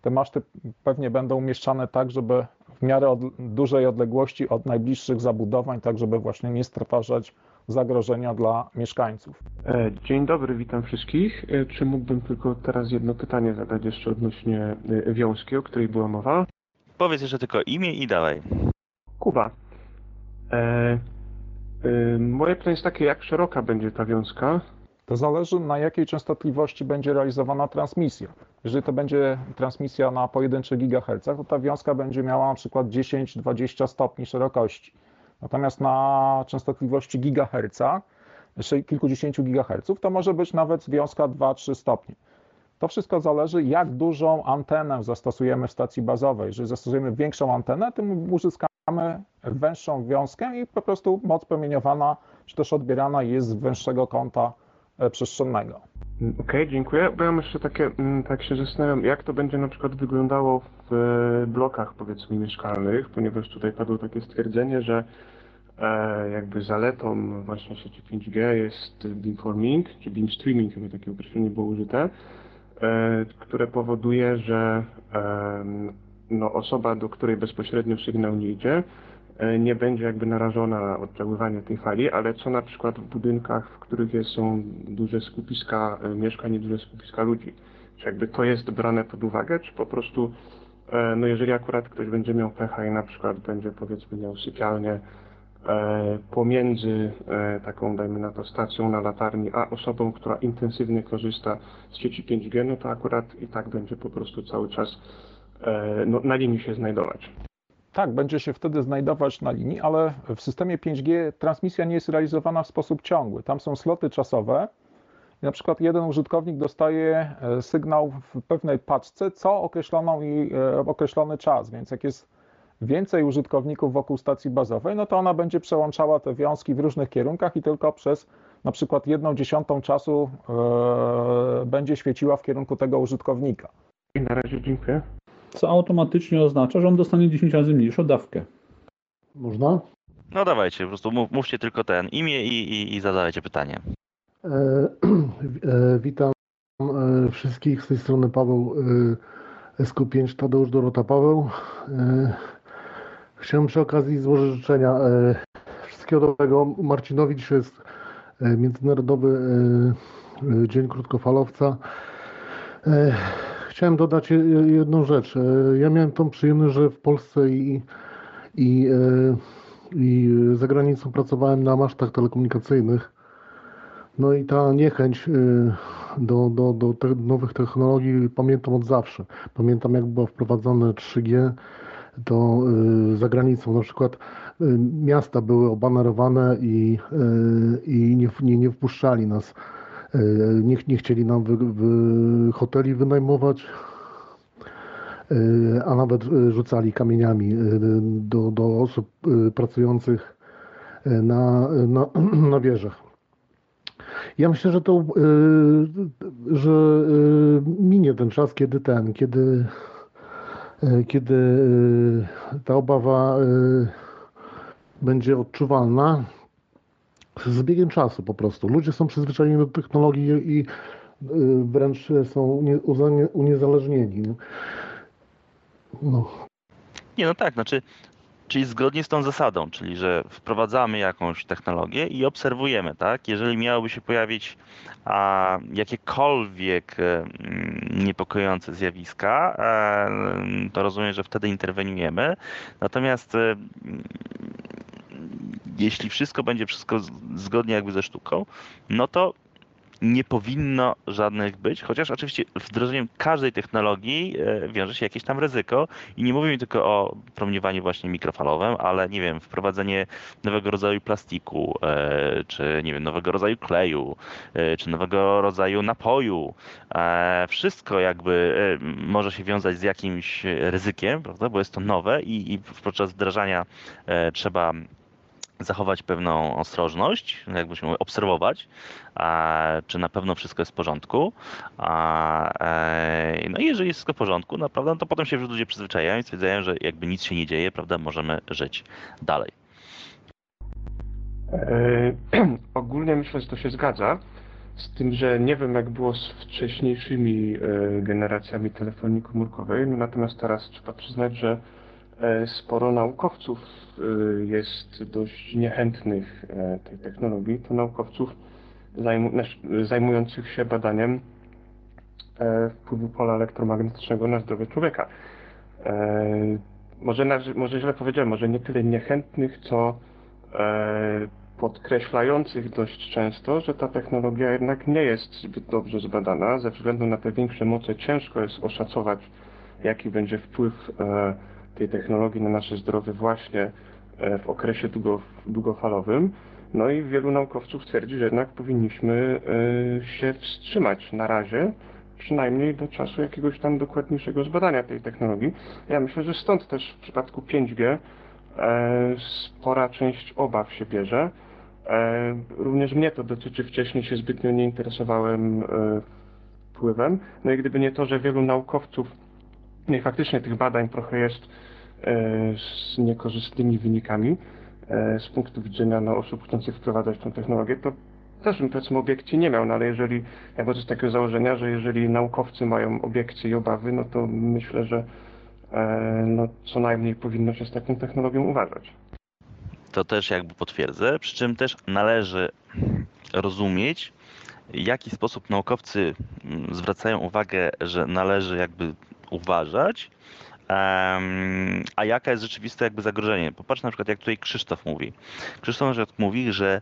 te maszty pewnie będą umieszczane tak, żeby w miarę od, dużej odległości od najbliższych zabudowań, tak żeby właśnie nie stwarzać zagrożenia dla mieszkańców. E, Dzień dobry, witam wszystkich. E, Czy mógłbym tylko teraz jedno pytanie zadać jeszcze odnośnie e, wiązki, o której była mowa? Powiedz jeszcze tylko imię i dalej. Kuba. E, e, moje pytanie jest takie, jak szeroka będzie ta wiązka? To zależy na jakiej częstotliwości będzie realizowana transmisja. Jeżeli to będzie transmisja na pojedynczych gigahercach, to ta wiązka będzie miała na przykład 10-20 stopni szerokości. Natomiast na częstotliwości gigaherca, kilkudziesięciu gigaherców, to może być nawet wiązka 2-3 stopnie. To wszystko zależy, jak dużą antenę zastosujemy w stacji bazowej. Jeżeli zastosujemy większą antenę, tym uzyskamy węższą wiązkę i po prostu moc promieniowana, czy też odbierana jest z węższego kąta e, przestrzennego. Mm, Okej, dziękuję. Bo ja mam jeszcze takie, mm, tak się zastanawiam, jak to będzie na przykład wyglądało w e, blokach powiedzmy mieszkalnych, ponieważ tutaj padło takie stwierdzenie, że jakby zaletą właśnie sieci 5G jest beamforming, czy beamstreaming, chyba takie określenie było użyte, e, które powoduje, że em, no, osoba, do której bezpośrednio sygnał nie idzie, e, nie będzie jakby narażona na oddziaływanie tej fali, ale co na przykład w budynkach, w których są duże skupiska e, mieszkań i duże skupiska ludzi? Czy jakby to jest brane pod uwagę, czy po prostu, e, no jeżeli akurat ktoś będzie miał pecha i na przykład będzie powiedzmy miał sypialnię e, pomiędzy e, taką, dajmy na to, stacją na latarni, a osobą, która intensywnie korzysta z sieci 5G, no to akurat i tak będzie po prostu cały czas e, no, na linii się znajdować. Tak, będzie się wtedy znajdować na linii, ale w systemie 5G transmisja nie jest realizowana w sposób ciągły. Tam są sloty czasowe. I na przykład jeden użytkownik dostaje e, sygnał w pewnej paczce co określoną i e, określony czas, więc jak jest więcej użytkowników wokół stacji bazowej, no to ona będzie przełączała te wiązki w różnych kierunkach i tylko przez na przykład jedną dziesiątą czasu e, będzie świeciła w kierunku tego użytkownika. I na razie dziękuję. Co automatycznie oznacza, że on dostanie 10 razy mniejszą dawkę. Można? No dawajcie, po prostu mów, mówcie tylko ten imię i, i, i zadawajcie pytanie. E, e, witam e, wszystkich z tej strony Paweł e, SQ5 Tadeusz Dorota Paweł. E, chciałem przy okazji złożyć życzenia e, wszystkiego dobrego. Marcinowi dzisiaj jest e, Międzynarodowy e, Dzień Krótkofalowca. Chciałem dodać je- jedną rzecz. Ja miałem tą przyjemność, że w Polsce i, i, i za granicą pracowałem na masztach telekomunikacyjnych. No i ta niechęć do, do, do nowych technologii pamiętam od zawsze. Pamiętam jak było wprowadzone 3G to y, za granicą. Na przykład y, miasta były obanerowane i, y, i nie, nie, nie wpuszczali nas. Nie, nie chcieli nam wy, wy, hoteli wynajmować, a nawet rzucali kamieniami do, do osób pracujących na, na, na wieżach. Ja myślę, że to, że minie ten czas, kiedy ten, kiedy, kiedy y, ta obawa y, będzie odczuwalna z biegiem czasu po prostu. Ludzie są przyzwyczajeni do technologii i wręcz są uniezależnieni. No. Nie, no tak, znaczy Czyli zgodnie z tą zasadą, czyli że wprowadzamy jakąś technologię i obserwujemy, tak? Jeżeli miałoby się pojawić a, jakiekolwiek e, niepokojące zjawiska, e, to rozumiem, że wtedy interweniujemy. Natomiast e, jeśli wszystko będzie wszystko zgodnie jakby ze sztuką, no to nie powinno żadnych być, chociaż oczywiście wdrożeniem każdej technologii e, wiąże się jakieś tam ryzyko i nie mówimy tylko o promieniowaniu właśnie mikrofalowym, ale nie wiem, wprowadzenie nowego rodzaju plastiku, e, czy nie wiem, nowego rodzaju kleju, e, czy nowego rodzaju napoju. Wszystko jakby może się wiązać z jakimś ryzykiem, prawda, bo jest to nowe i, i podczas wdrażania trzeba zachować pewną ostrożność, jakbyśmy obserwować, czy na pewno wszystko jest w porządku. E, no i jeżeli jest wszystko w porządku, no to potem się już ludzie przyzwyczajają i stwierdzają, że jakby nic się nie dzieje, prawda, możemy żyć dalej. E, ogólnie myślę, że to się zgadza. Z tym, że nie wiem jak było z wcześniejszymi e, generacjami telefonii komórkowej, natomiast teraz trzeba przyznać, że sporo naukowców e, jest dość niechętnych e, tej technologii. To naukowców zajmujących się badaniem wpływu pola elektromagnetycznego na zdrowie człowieka. Może, może źle powiedziałem, może nie tyle niechętnych, co podkreślających dość często, że ta technologia jednak nie jest zbyt dobrze zbadana. Ze względu na te większe moce ciężko jest oszacować, jaki będzie wpływ tej technologii na nasze zdrowie właśnie e, w okresie długo, długofalowym. No i wielu naukowców twierdzi, że jednak powinniśmy e, się wstrzymać na razie, przynajmniej do czasu jakiegoś tam dokładniejszego zbadania tej technologii. Ja myślę, że stąd też w przypadku 5G e, spora część obaw się bierze. Również mnie to dotyczy, wcześniej się zbytnio nie interesowałem wpływem. No i gdyby nie to, że wielu naukowców nie, faktycznie tych badań trochę jest e, z niekorzystnymi wynikami e, z punktu widzenia no, osób chcących wprowadzać tę technologię, to też bym powiedzmy obiekcji nie miał, no ale jeżeli, ja wychodzę z takiego założenia, że jeżeli naukowcy mają obiekcje i obawy, no to myślę, że e, no, co najmniej powinno się z taką technologią uważać. To też jakby potwierdzę, przy czym też należy rozumieć, w jaki sposób naukowcy mm, zwracają uwagę, że należy jakby uważać, a jaka jest rzeczywiste jakby zagrożenie. Popatrz na przykład, jak tutaj Krzysztof mówi. Krzysztof na przykład mówi, że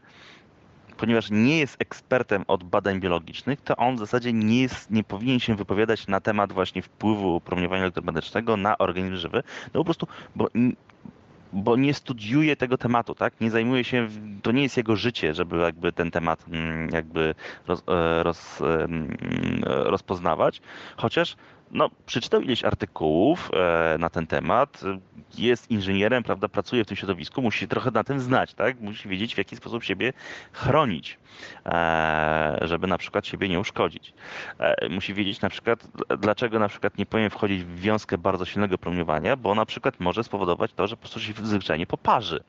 ponieważ nie jest ekspertem od badań biologicznych, to on w zasadzie nie, jest, nie powinien się wypowiadać na temat właśnie wpływu promieniowania elektromagnetycznego na organizm żywy, no po prostu, bo bo nie studiuje tego tematu, tak? Nie zajmuje się, to nie jest jego życie, żeby jakby ten temat mm, jakby roz, e, roz, rozpoznawać, chociaż no, przeczytał ileś artykułów e, na ten temat, jest inżynierem, prawda, pracuje w tym środowisku, musi trochę na tym znać, tak? Musi wiedzieć, w jaki sposób siebie chronić, e, żeby na przykład siebie nie uszkodzić. E, musi wiedzieć na przykład, dlaczego na przykład nie powinien wchodzić w wiązkę bardzo silnego promieniowania, bo na przykład może spowodować to, że po prostu się zwyczajnie poparzy.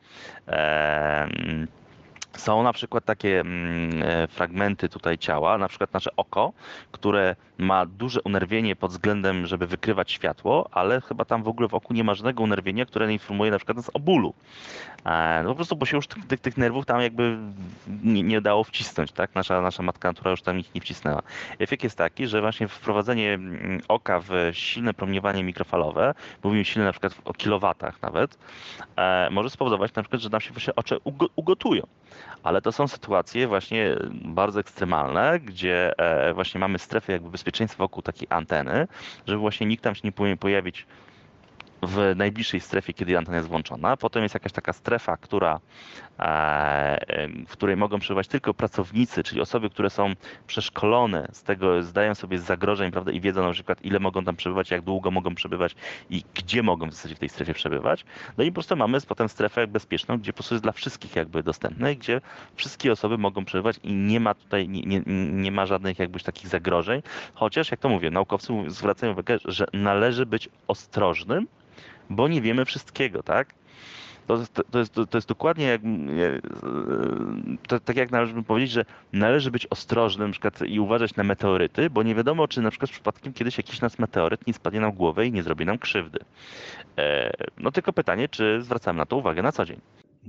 Są na przykład takie mm, e, fragmenty tutaj ciała, na przykład nasze oko, które ma duże unerwienie pod względem, żeby wykrywać światło, ale chyba tam w ogóle w oku nie ma żadnego unerwienia, które informuje na przykład nas o bólu. E, no po prostu, bo się już tych, tych, tych nerwów tam jakby nie, nie dało wcisnąć, tak? Nasza, nasza matka natura już tam ich nie wcisnęła. Efekt jest taki, że właśnie wprowadzenie mm, oka w silne promieniowanie mikrofalowe, mówimy silne na przykład o kilowatach nawet, e, może spowodować na przykład, że nam się właśnie oczy ugotują ale to są sytuacje właśnie bardzo ekstremalne, gdzie e, właśnie mamy strefę jakby bezpieczeństwa wokół takiej anteny, żeby właśnie nikt tam się nie powinien pojawić w najbliższej strefie, kiedy antena jest włączona. Potem jest jakaś taka strefa, która, e, w której mogą przebywać tylko pracownicy, czyli osoby, które są przeszkolone z tego, zdają sobie z zagrożeń, prawda, i wiedzą na przykład, ile mogą tam przebywać, jak długo mogą przebywać i gdzie mogą w zasadzie w tej strefie przebywać. No i po prostu mamy potem strefę bezpieczną, gdzie po prostu jest dla wszystkich jakby dostępne, gdzie wszystkie osoby mogą przebywać i nie ma tutaj, nie, nie, nie ma żadnych jakby takich zagrożeń, chociaż jak to mówię, naukowcy zwracają uwagę, że należy być ostrożnym, bo nie wiemy wszystkiego, tak? to jest, to jest, to jest dokładnie jak, to, tak jak należy powiedzieć, że należy być ostrożnym na i uważać na meteoryty, bo nie wiadomo, czy na przykład przypadkiem kiedyś jakiś nas meteoryt nie spadnie nam głowę i nie zrobi nam krzywdy. No tylko pytanie, czy zwracamy na to uwagę na co dzień.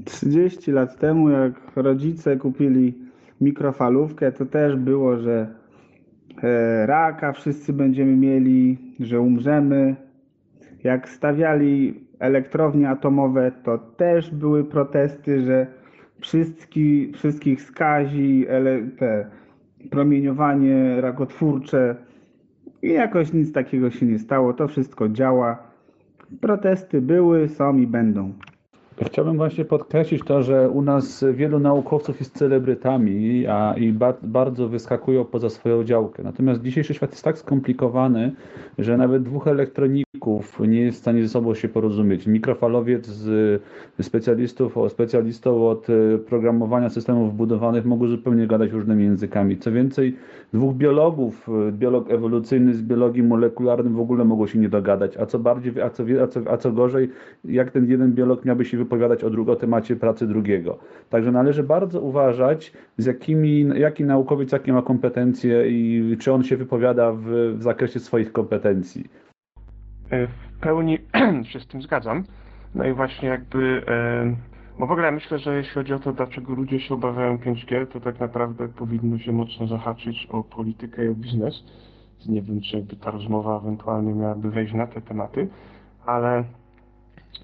30 lat temu, jak rodzice kupili mikrofalówkę, to też było, że e, raka wszyscy będziemy mieli, że umrzemy. Jak stawiali elektrownie atomowe, to też były protesty, że wszystki, wszystkich skazi te promieniowanie rakotwórcze i jakoś nic takiego się nie stało. To wszystko działa. Protesty były, są i będą. Chciałbym właśnie podkreślić to, że u nas wielu naukowców jest celebrytami a, i ba bardzo wyskakują poza swoją działkę. Natomiast dzisiejszy świat jest tak skomplikowany, że nawet dwóch elektroników nie jest w stanie ze sobą się porozumieć. Mikrofalowiec z specjalistów, specjalistą od e, programowania systemów budowanych mogą zupełnie gadać różnymi językami. Co więcej, dwóch biologów, e, biolog ewolucyjny z biologii molekularnym w ogóle mogą się nie dogadać. A co bardziej, a co, a co, a co gorzej, jak ten jeden biolog miałby się wypowiadać o, drugo, o temacie pracy drugiego. Także należy bardzo uważać, z jakimi, jaki naukowiec, jakie ma kompetencje i czy on się wypowiada w, w zakresie swoich kompetencji. E, w pełni się z tym zgadzam. No i właśnie jakby, e, bo w ogóle myślę, że jeśli chodzi o to, dlaczego ludzie się obawiają 5G, to tak naprawdę powinno się mocno zahaczyć o politykę i o biznes. Nie wiem, czy jakby ta rozmowa ewentualnie miałaby wejść na te tematy, ale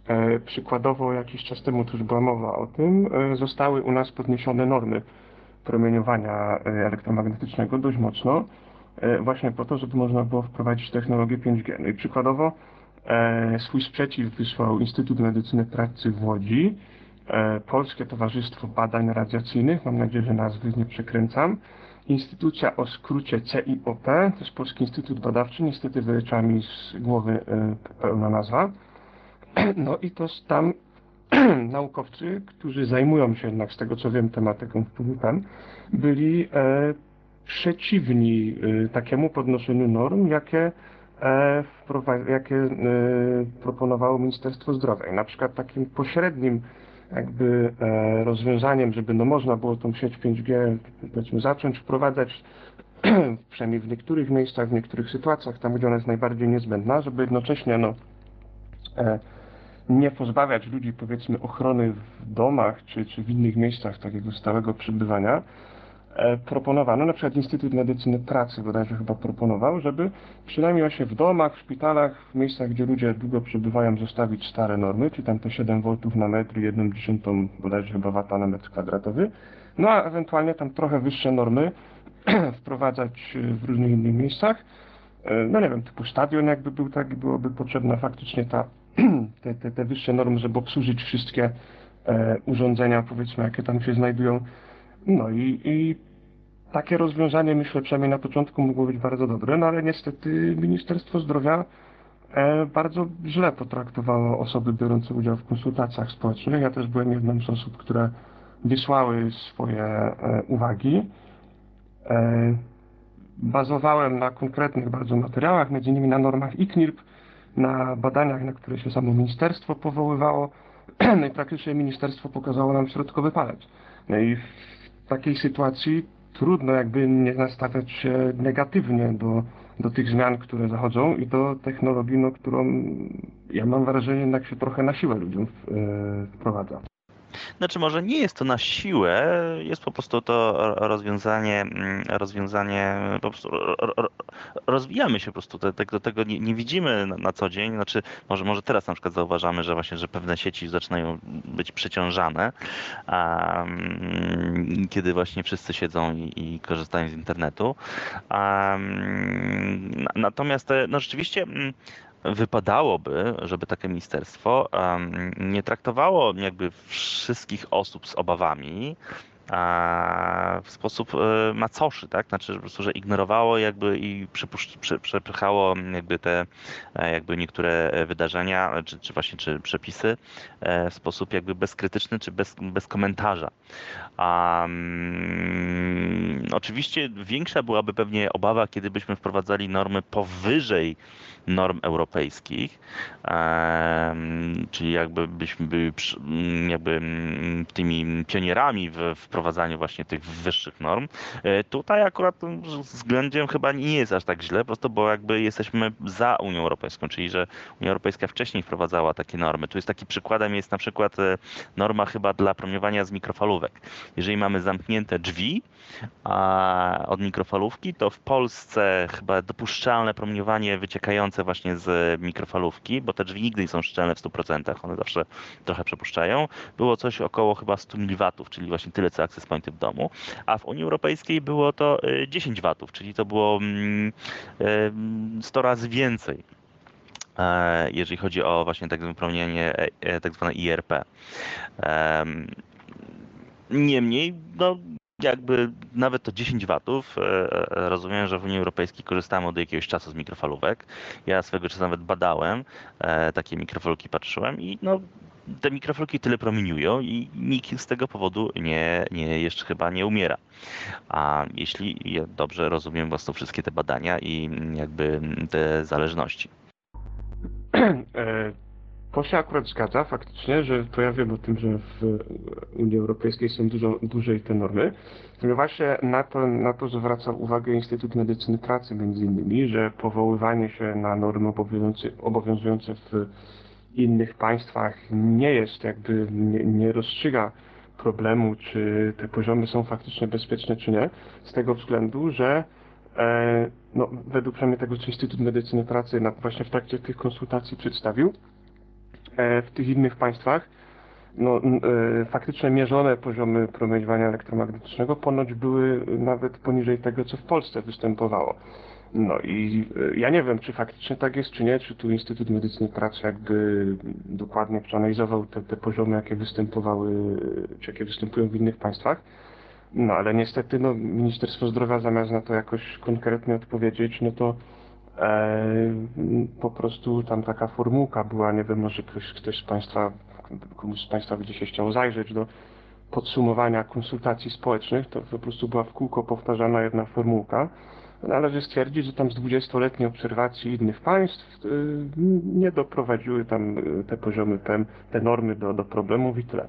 E, przykładowo jakiś czas temu, to już była mowa o tym, zostały u nas podniesione normy promieniowania elektromagnetycznego dość mocno, właśnie po to, żeby można było wprowadzić technologię 5G. No i przykładowo swój sprzeciw wysłał Instytut Medycyny Pracy w Łodzi, Polskie Towarzystwo Badań Radiacyjnych, mam nadzieję, że nazwy nie przekręcam, instytucja o skrócie CIOP, to jest Polski Instytut Badawczy, niestety wyleciała mi z głowy pełna nazwa, No i to tam naukowcy, którzy zajmują się jednak, z tego co wiem, tematyką wpływu PEM, byli e, przeciwni e, takiemu podnoszeniu norm, jakie, e, jakie e, proponowało Ministerstwo Zdrowia. I na przykład takim pośrednim jakby e, rozwiązaniem, żeby no można było tą sieć 5G powiedzmy zacząć wprowadzać przynajmniej w niektórych miejscach, w niektórych sytuacjach, tam gdzie ona jest najbardziej niezbędna, żeby jednocześnie no, e, nie pozbawiać ludzi powiedzmy ochrony w domach czy, czy w innych miejscach takiego stałego przebywania, proponowano, na przykład Instytut Medycyny Pracy bodajże chyba proponował, żeby przynajmniej właśnie w domach, w szpitalach, w miejscach, gdzie ludzie długo przebywają, zostawić stare normy, czyli tam te 7 V na metr i 1 dziesiątą bodajże chyba wata na metr kwadratowy, no a ewentualnie tam trochę wyższe normy wprowadzać w różnych innych miejscach. E, no nie wiem, typu stadion jakby był tak, byłoby potrzebna faktycznie ta te, te, te wyższe normy, żeby obsłużyć wszystkie e, urządzenia, powiedzmy, jakie tam się znajdują. No i, i takie rozwiązanie, myślę, przynajmniej na początku mogło być bardzo dobre, no ale niestety Ministerstwo Zdrowia e, bardzo źle potraktowało osoby biorące udział w konsultacjach społecznych. Ja też byłem jedną z osób, które wysłały swoje e, uwagi. E, bazowałem na konkretnych bardzo materiałach, między innymi na normach ICNIRP, na badaniach, na które się samo ministerstwo powoływało. No i praktycznie ministerstwo pokazało nam środkowy palec. No i takiej sytuacji trudno jakby nie nastawiać się negatywnie do, do tych zmian, które zachodzą i do technologii, no, którą ja mam wrażenie jednak się trochę na siłę ludziom e, wprowadza. Znaczy może nie jest to na siłę, jest po prostu to rozwiązanie, mm, rozwiązanie po prostu rozwijamy się po prostu, tego, tego nie, nie widzimy na, na, co dzień, znaczy może, może teraz na przykład zauważamy, że właśnie, że pewne sieci zaczynają być przeciążane, um, kiedy właśnie wszyscy siedzą i, i korzystają z internetu. Um, natomiast no rzeczywiście mm, wypadałoby, żeby takie ministerstwo nie traktowało jakby wszystkich osób z obawami, w sposób e, macoszy, tak? Znaczy, że po prostu, że ignorowało jakby i przepychało jakby te e, jakby niektóre wydarzenia, czy, czy właśnie czy przepisy w sposób jakby bezkrytyczny, czy bez, bez komentarza. Um, oczywiście większa byłaby pewnie obawa, kiedy byśmy wprowadzali normy powyżej norm europejskich, czyli jakby byśmy byli jakby tymi pionierami w wprowadzaniu właśnie tych wyższych norm. E, tutaj akurat względem chyba nie jest aż tak źle, po prostu bo jakby jesteśmy za Unią Europejską, czyli że Unia Europejska wcześniej wprowadzała takie normy. Tu jest taki przykładem jest na przykład e, norma chyba dla promieniowania z mikrofalówek. Jeżeli mamy zamknięte drzwi od mikrofalówki, to w Polsce chyba dopuszczalne promieniowanie wyciekające właśnie z mikrofalówki, bo te drzwi nigdy nie są szczelne w 100%, one zawsze trochę przepuszczają, było coś około chyba 100 mW, czyli właśnie tyle co access pointy w domu, a w Unii Europejskiej było to 10 y, W, czyli to było 100 mm, razy więcej e, jeżeli chodzi o właśnie tak zwane promienienie, e, e, tak zwane IRP. Niemniej, no, jakby nawet to 10 watów, rozumiem, że w Unii Europejskiej korzystamy od jakiegoś czasu z mikrofalówek. Ja swego czasu nawet badałem, takie mikrofalówki patrzyłem i no te mikrofalki tyle promieniują i nikt z tego powodu nie, nie jeszcze chyba nie umiera. A jeśli ja dobrze rozumiem właśnie wszystkie te badania i jakby te zależności. To się akurat zgadza faktycznie, że to ja wiem o tym, że w Unii Europejskiej są dużo dłużej te normy. Właśnie na to, na to zwraca uwagę Instytut Medycyny Pracy między innymi, że powoływanie się na normy obowiązujące, obowiązujące w innych państwach nie jest jakby, nie, nie rozstrzyga problemu, czy te poziomy są faktycznie bezpieczne, czy nie, z tego względu, że e, no, według przynajmniej tego, co Instytut Medycyny Pracy na, właśnie w trakcie tych konsultacji przedstawił, w tych innych państwach no, e, faktycznie mierzone poziomy promieniowania elektromagnetycznego ponoć były nawet poniżej tego, co w Polsce występowało. No i e, ja nie wiem, czy faktycznie tak jest, czy nie, czy tu Instytut Medycyny Pracy jakby dokładnie przeanalizował te, te poziomy, jakie występowały, czy jakie występują w innych państwach. No ale niestety no, Ministerstwo Zdrowia zamiast na to jakoś konkretnie odpowiedzieć, no to e, po prostu tam taka formułka była, nie wiem, może ktoś, ktoś z Państwa, komuś z Państwa gdzieś się chciał zajrzeć do podsumowania konsultacji społecznych, to po prostu była w kółko powtarzana jedna formułka. Należy stwierdzić, że tam z 20-letniej obserwacji innych państw y, nie doprowadziły tam y, te poziomy PEM, te normy do, do problemów i tyle.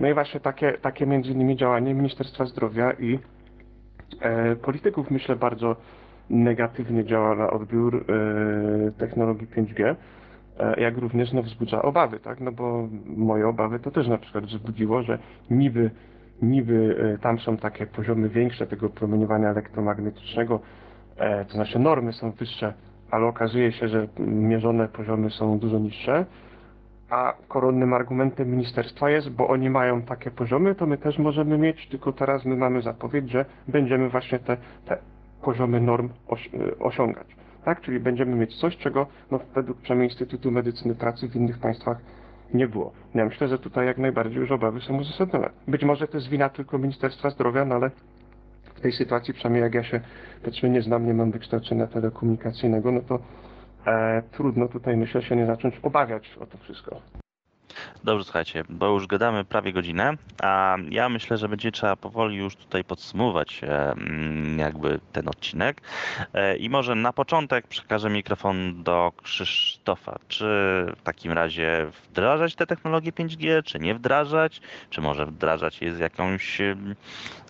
No i właśnie takie, takie między innymi działanie Ministerstwa Zdrowia i e, polityków myślę bardzo negatywnie działa na odbiór e, technologii 5G, e, jak również no, wzbudza obawy, tak? No bo moje obawy to też na przykład wzbudziło, że niby, niby e, tam są takie poziomy większe tego promieniowania elektromagnetycznego, to znaczy normy są wyższe, ale okazuje się, że mierzone poziomy są dużo niższe, a koronnym argumentem ministerstwa jest, bo oni mają takie poziomy, to my też możemy mieć, tylko teraz my mamy zapowiedź, że będziemy właśnie te, te poziomy norm e, osiągać. Tak? Czyli będziemy mieć coś, czego no, według przynajmniej Instytutu Medycyny Pracy w innych państwach nie było. Ja myślę, że tutaj jak najbardziej już obawy są uzasadnione. Być może to jest wina tylko Ministerstwa Zdrowia, no ale w tej sytuacji, przynajmniej jak ja się powiedzmy nie znam, nie mam wykształcenia telekomunikacyjnego, no to e, trudno tutaj myślę się nie zacząć obawiać o to wszystko. Dobrze, słuchajcie, bo już gadamy prawie godzinę, a ja myślę, że będzie trzeba powoli już tutaj podsumować e, mm, jakby ten odcinek. E, I może na początek przekażę mikrofon do Krzysztofa. Czy w takim razie wdrażać te technologie 5G, czy nie wdrażać? Czy może wdrażać je z jakąś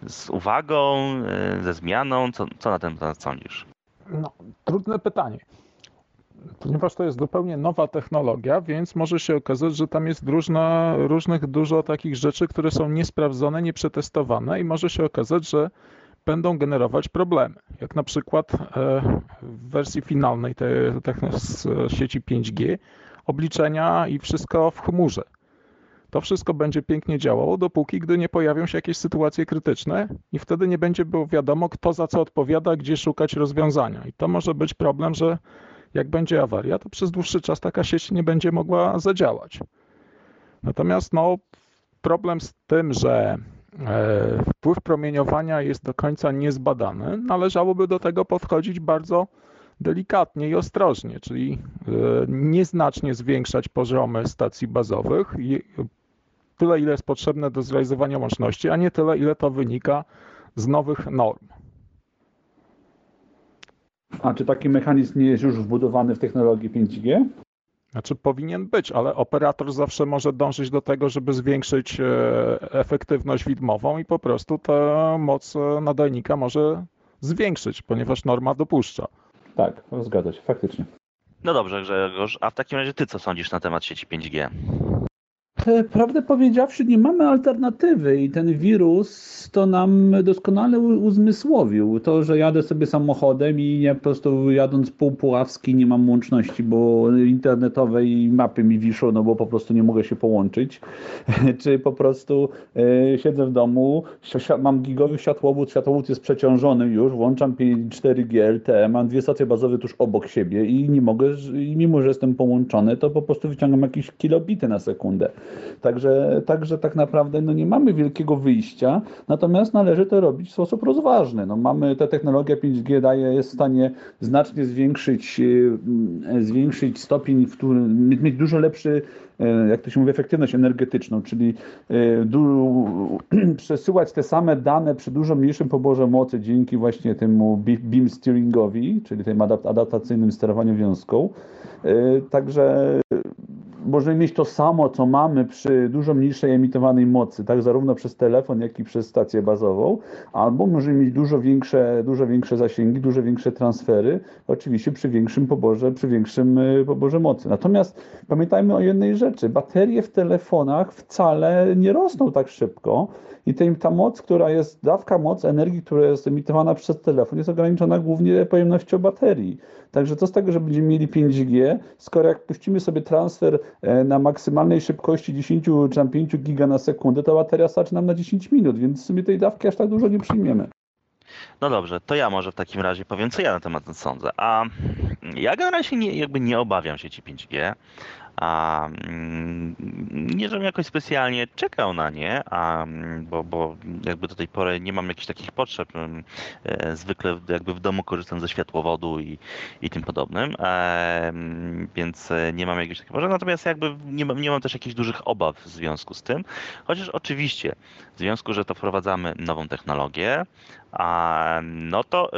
z uwagą, e, ze zmianą? Co, co na ten temat sądzisz? No, trudne pytanie ponieważ to jest zupełnie nowa technologia, więc może się okazać, że tam jest różna, różnych dużo takich rzeczy, które są niesprawdzone, nieprzetestowane i może się okazać, że będą generować problemy. Jak na przykład e, w wersji finalnej tej, z sieci 5G obliczenia i wszystko w chmurze. To wszystko będzie pięknie działało, dopóki gdy nie pojawią się jakieś sytuacje krytyczne i wtedy nie będzie było wiadomo, kto za co odpowiada, gdzie szukać rozwiązania. I to może być problem, że jak będzie awaria, to przez dłuższy czas taka sieć nie będzie mogła zadziałać. Natomiast no, problem z tym, że E, wpływ promieniowania jest do końca niezbadany. Należałoby do tego podchodzić bardzo delikatnie i ostrożnie, czyli e, nieznacznie zwiększać poziomy stacji bazowych, tyle ile jest potrzebne do zrealizowania łączności, a nie tyle ile to wynika z nowych norm. A czy taki mechanizm nie jest już wbudowany w technologii 5G? Znaczy powinien być, ale operator zawsze może dążyć do tego, żeby zwiększyć e, efektywność widmową i po prostu tę moc e, nadajnika może zwiększyć, ponieważ norma dopuszcza. Tak, zgadza się, faktycznie. No dobrze, Grzegorz, a w takim razie ty co sądzisz na temat sieci 5G? Prawdę powiedziawszy, nie mamy alternatywy i ten wirus to nam doskonale uzmysłowił. To, że jadę sobie samochodem i nie po prostu jadąc pół Puławski nie mam łączności, bo internetowej mapy mi wiszą, no bo po prostu nie mogę się połączyć. Czy po prostu e, siedzę w domu, mam gigowy światłowód, światłowód jest przeciążony już, włączam 4G LTE, mam dwie stacje bazowe tuż obok siebie i nie mogę, i mimo że jestem połączony, to po prostu wyciągam jakieś kilobity na sekundę. Także, także tak naprawdę no nie mamy wielkiego wyjścia, natomiast należy to robić w sposób rozważny. No mamy, ta technologia 5G daje, jest w stanie znacznie zwiększyć, e, zwiększyć stopień, w którym, mieć dużo lepszy e, jak to się mówi, efektywność energetyczną, czyli e, przesyłać te same dane przy dużo mniejszym poborze mocy dzięki właśnie temu beam steeringowi, czyli tym adaptacyjnym sterowaniu wiązką. Także możemy mieć to samo, co mamy przy dużo mniejszej emitowanej mocy, tak? Zarówno przez telefon, jak i przez stację bazową, albo możemy mieć dużo większe, dużo większe zasięgi, dużo większe transfery, oczywiście przy większym poborze, przy większym y, poborze mocy. Natomiast pamiętajmy o jednej rzeczy, baterie w telefonach wcale nie rosną tak szybko i ta moc, która jest, dawka moc energii, która jest emitowana przez telefon jest ograniczona głównie pojemnością baterii. Także co z tego, że będziemy mieli 5G, skoro jak puścimy sobie transfer e, na maksymalnej szybkości 10 czy tam 5 giga na sekundę, to bateria starczy nam na 10 minut, więc w sumie tej dawki aż tak dużo nie przyjmiemy. No dobrze, to ja może w takim razie powiem, co ja na temat sądzę. A ja generalnie nie, jakby nie obawiam sieci 5G. A, mm, nie, żebym jakoś specjalnie czekał na nie, a, mm, bo, bo jakby do tej pory nie mam jakichś takich potrzeb. Mm, e, zwykle jakby w domu korzystam ze światłowodu i, i tym podobnym, e, więc e, nie mam jakichś takich potrzeb. Natomiast jakby nie mam, nie mam też jakichś dużych obaw w związku z tym. Chociaż oczywiście w związku, że to wprowadzamy nową technologię, a, no to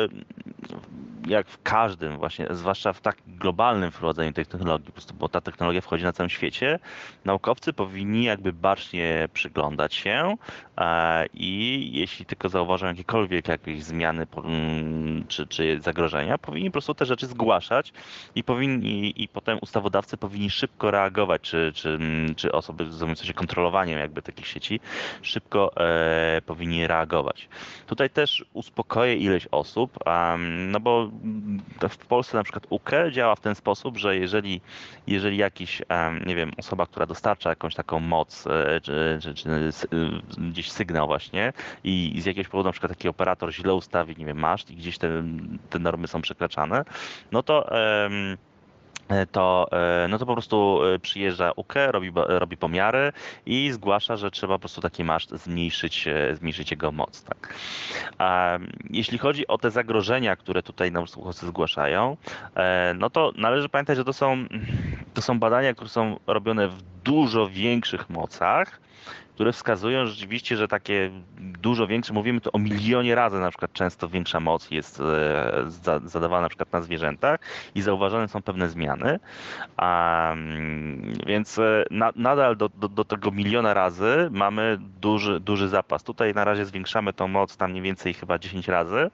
jak w każdym właśnie, zwłaszcza w tak globalnym wprowadzeniu tej technologii, po prostu, bo ta technologia wchodzi na całym świecie, naukowcy powinni jakby bacznie przyglądać się e, i jeśli tylko zauważą jakiekolwiek jakieś zmiany mm, czy, czy zagrożenia, powinni po prostu te rzeczy zgłaszać i powinni i potem ustawodawcy powinni szybko reagować, czy, czy, mm, czy osoby zajmujące się kontrolowaniem jakby takich sieci szybko e, powinni reagować. Tutaj też uspokoję ileś osób, no bo w Polsce na przykład UKE działa w ten sposób, że jeżeli, jeżeli jakiś, nie wiem, osoba, która dostarcza jakąś taką moc, e, czy, czy, czy e, gdzieś sygnał właśnie i z jakiegoś powodu na przykład taki operator źle ustawi, nie wiem, maszt i gdzieś te, te normy są przekraczane, no to um, to, e, no to po prostu e, przyjeżdża UKE, robi, robi pomiary i zgłasza, że trzeba po prostu taki maszt zmniejszyć, zmniejszyć jego moc. Tak. A jeśli chodzi o te zagrożenia, które tutaj nam słuchawcy zgłaszają, no to należy pamiętać, że to są, to są badania, które są robione w dużo większych mocach, które wskazują rzeczywiście, że takie dużo większe, mówimy tu o milionie razy na przykład często większa moc jest e, zadawana na przykład na zwierzętach i zauważane są pewne zmiany. Więc e, na, nadal do, do, do, tego miliona razy mamy duży, duży zapas. Tutaj na razie zwiększamy tą moc tam mniej więcej chyba 10 razy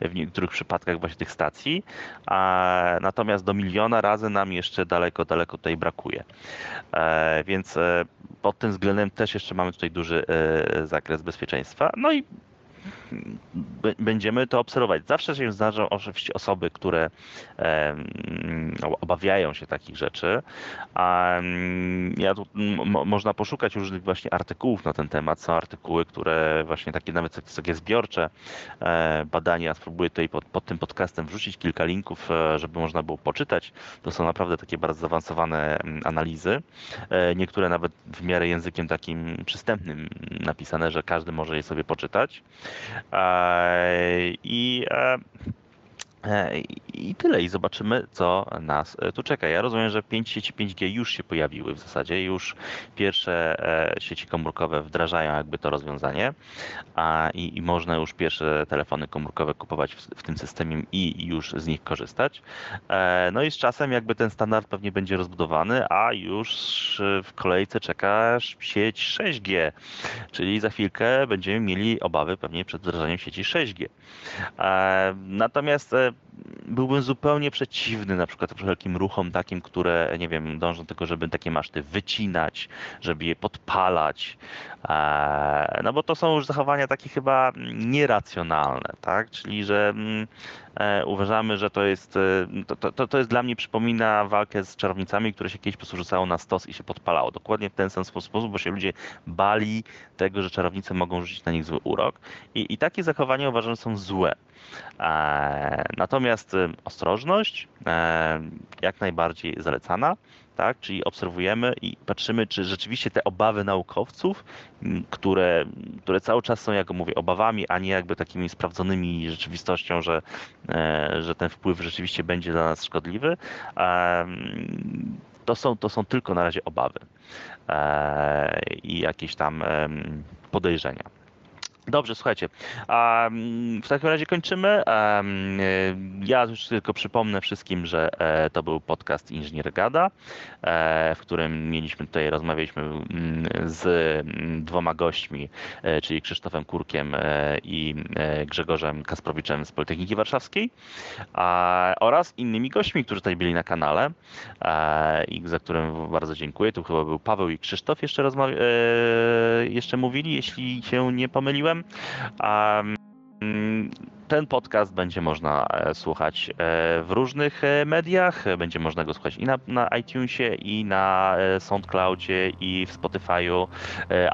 w niektórych przypadkach właśnie tych stacji, a, natomiast do miliona razy nam jeszcze daleko, daleko tutaj brakuje. E, więc e, pod tym względem też jeszcze mamy tutaj duży e, zakres bezpieczeństwa. No i będziemy to obserwować. Zawsze się zdarzą oczywiście osoby, które obawiają się takich rzeczy. Ja tu można poszukać różnych właśnie artykułów na ten temat. Są artykuły, które właśnie takie nawet takie zbiorcze e, badania. Spróbuję tutaj pod, pod tym podcastem wrzucić kilka linków, e, żeby można było poczytać. To są naprawdę takie bardzo zaawansowane analizy. E, niektóre nawet w miarę językiem takim przystępnym napisane, że każdy może je sobie poczytać. I E, I tyle, i zobaczymy, co nas e, tu czeka. Ja rozumiem, że 5 sieci 5G już się pojawiły w zasadzie, już pierwsze e, sieci komórkowe wdrażają jakby to rozwiązanie a, i, i można już pierwsze telefony komórkowe kupować w, w, tym systemie i już z nich korzystać. No i z czasem jakby ten standard pewnie będzie rozbudowany, a już w kolejce czeka sieć 6G, czyli za chwilkę będziemy mieli obawy pewnie przed wdrażaniem sieci 6G. Natomiast byłbym zupełnie przeciwny na przykład wszelkim ruchom takim, które, nie wiem, dążą do tego, żeby takie maszty wycinać, żeby je podpalać, e, no bo to są już zachowania takie chyba nieracjonalne, tak? Czyli, że mm, e, uważamy, że to jest, e, to, to, to jest dla mnie przypomina walkę z czarownicami, które się kiedyś po prostu rzucało na stos i się podpalało. Dokładnie w ten sam sposób, bo się ludzie bali tego, że czarownice mogą rzucić na nich zły urok i, i takie zachowania uważam, są złe. Natomiast ostrożność jak najbardziej zalecana, tak? Czyli obserwujemy i patrzymy, czy rzeczywiście te obawy naukowców, które, które cały czas są, jak mówię, obawami, a nie jakby takimi sprawdzonymi rzeczywistością, że, e, że ten wpływ rzeczywiście będzie dla nas szkodliwy, to są, to są tylko na razie obawy e, i jakieś tam podejrzenia. Dobrze, słuchajcie. W takim razie kończymy. Ja już tylko przypomnę wszystkim, że e, to był podcast Inżynier Gada, e, w którym mieliśmy tutaj, rozmawialiśmy mm, z mm, dwoma gośćmi, e, czyli Krzysztofem Kurkiem i Grzegorzem Kasprowiczem z Politechniki Warszawskiej oraz innymi gośćmi, którzy tutaj byli na kanale i za którym bardzo dziękuję. Tu chyba był Paweł i Krzysztof jeszcze, rozmawia- jeszcze mówili, jeśli się nie pomyliłem. them. Um, Ten podcast będzie można e, słuchać e, w różnych e, mediach. Będzie można go słuchać i na, na iTunesie, i na SoundCloudzie, i w Spotify'u,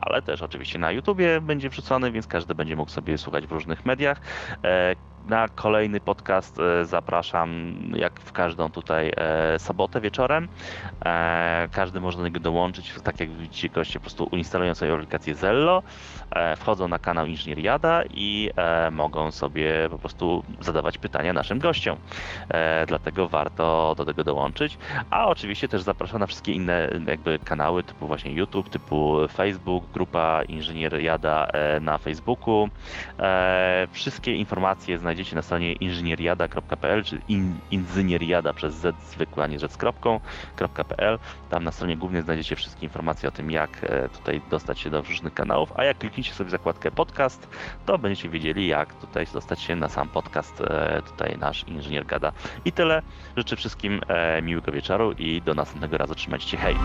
ale też oczywiście na YouTubie będzie wrzucony, więc każdy będzie mógł sobie słuchać w różnych mediach. Na kolejny podcast zapraszam, jak w każdą tutaj sobotę wieczorem. Każdy może do niego dołączyć, tak jak widzicie, goście po prostu uinstalują sobie aplikację Zello, wchodzą na kanał Inżynier Jada i mogą sobie po prostu zadawać pytania naszym gościom. Dlatego warto do tego dołączyć. A oczywiście też zapraszam na wszystkie inne jakby kanały, typu właśnie YouTube, typu Facebook, grupa Inżynier Jada na Facebooku. Wszystkie informacje znajdziecie na stronie inżynieriada.pl, czy in, inżynieriada przez z zwykłe, a nie rzecz z kropką.pl. Tam na stronie głównie znajdziecie wszystkie informacje o tym, jak e, tutaj dostać się do różnych kanałów, a jak klikniecie sobie zakładkę podcast, to będziecie wiedzieli, jak tutaj dostać się na sam podcast, e, tutaj nasz inżynier gada. I tyle. Życzę wszystkim e, miłego wieczoru i do następnego razu. Trzymajcie się, hej!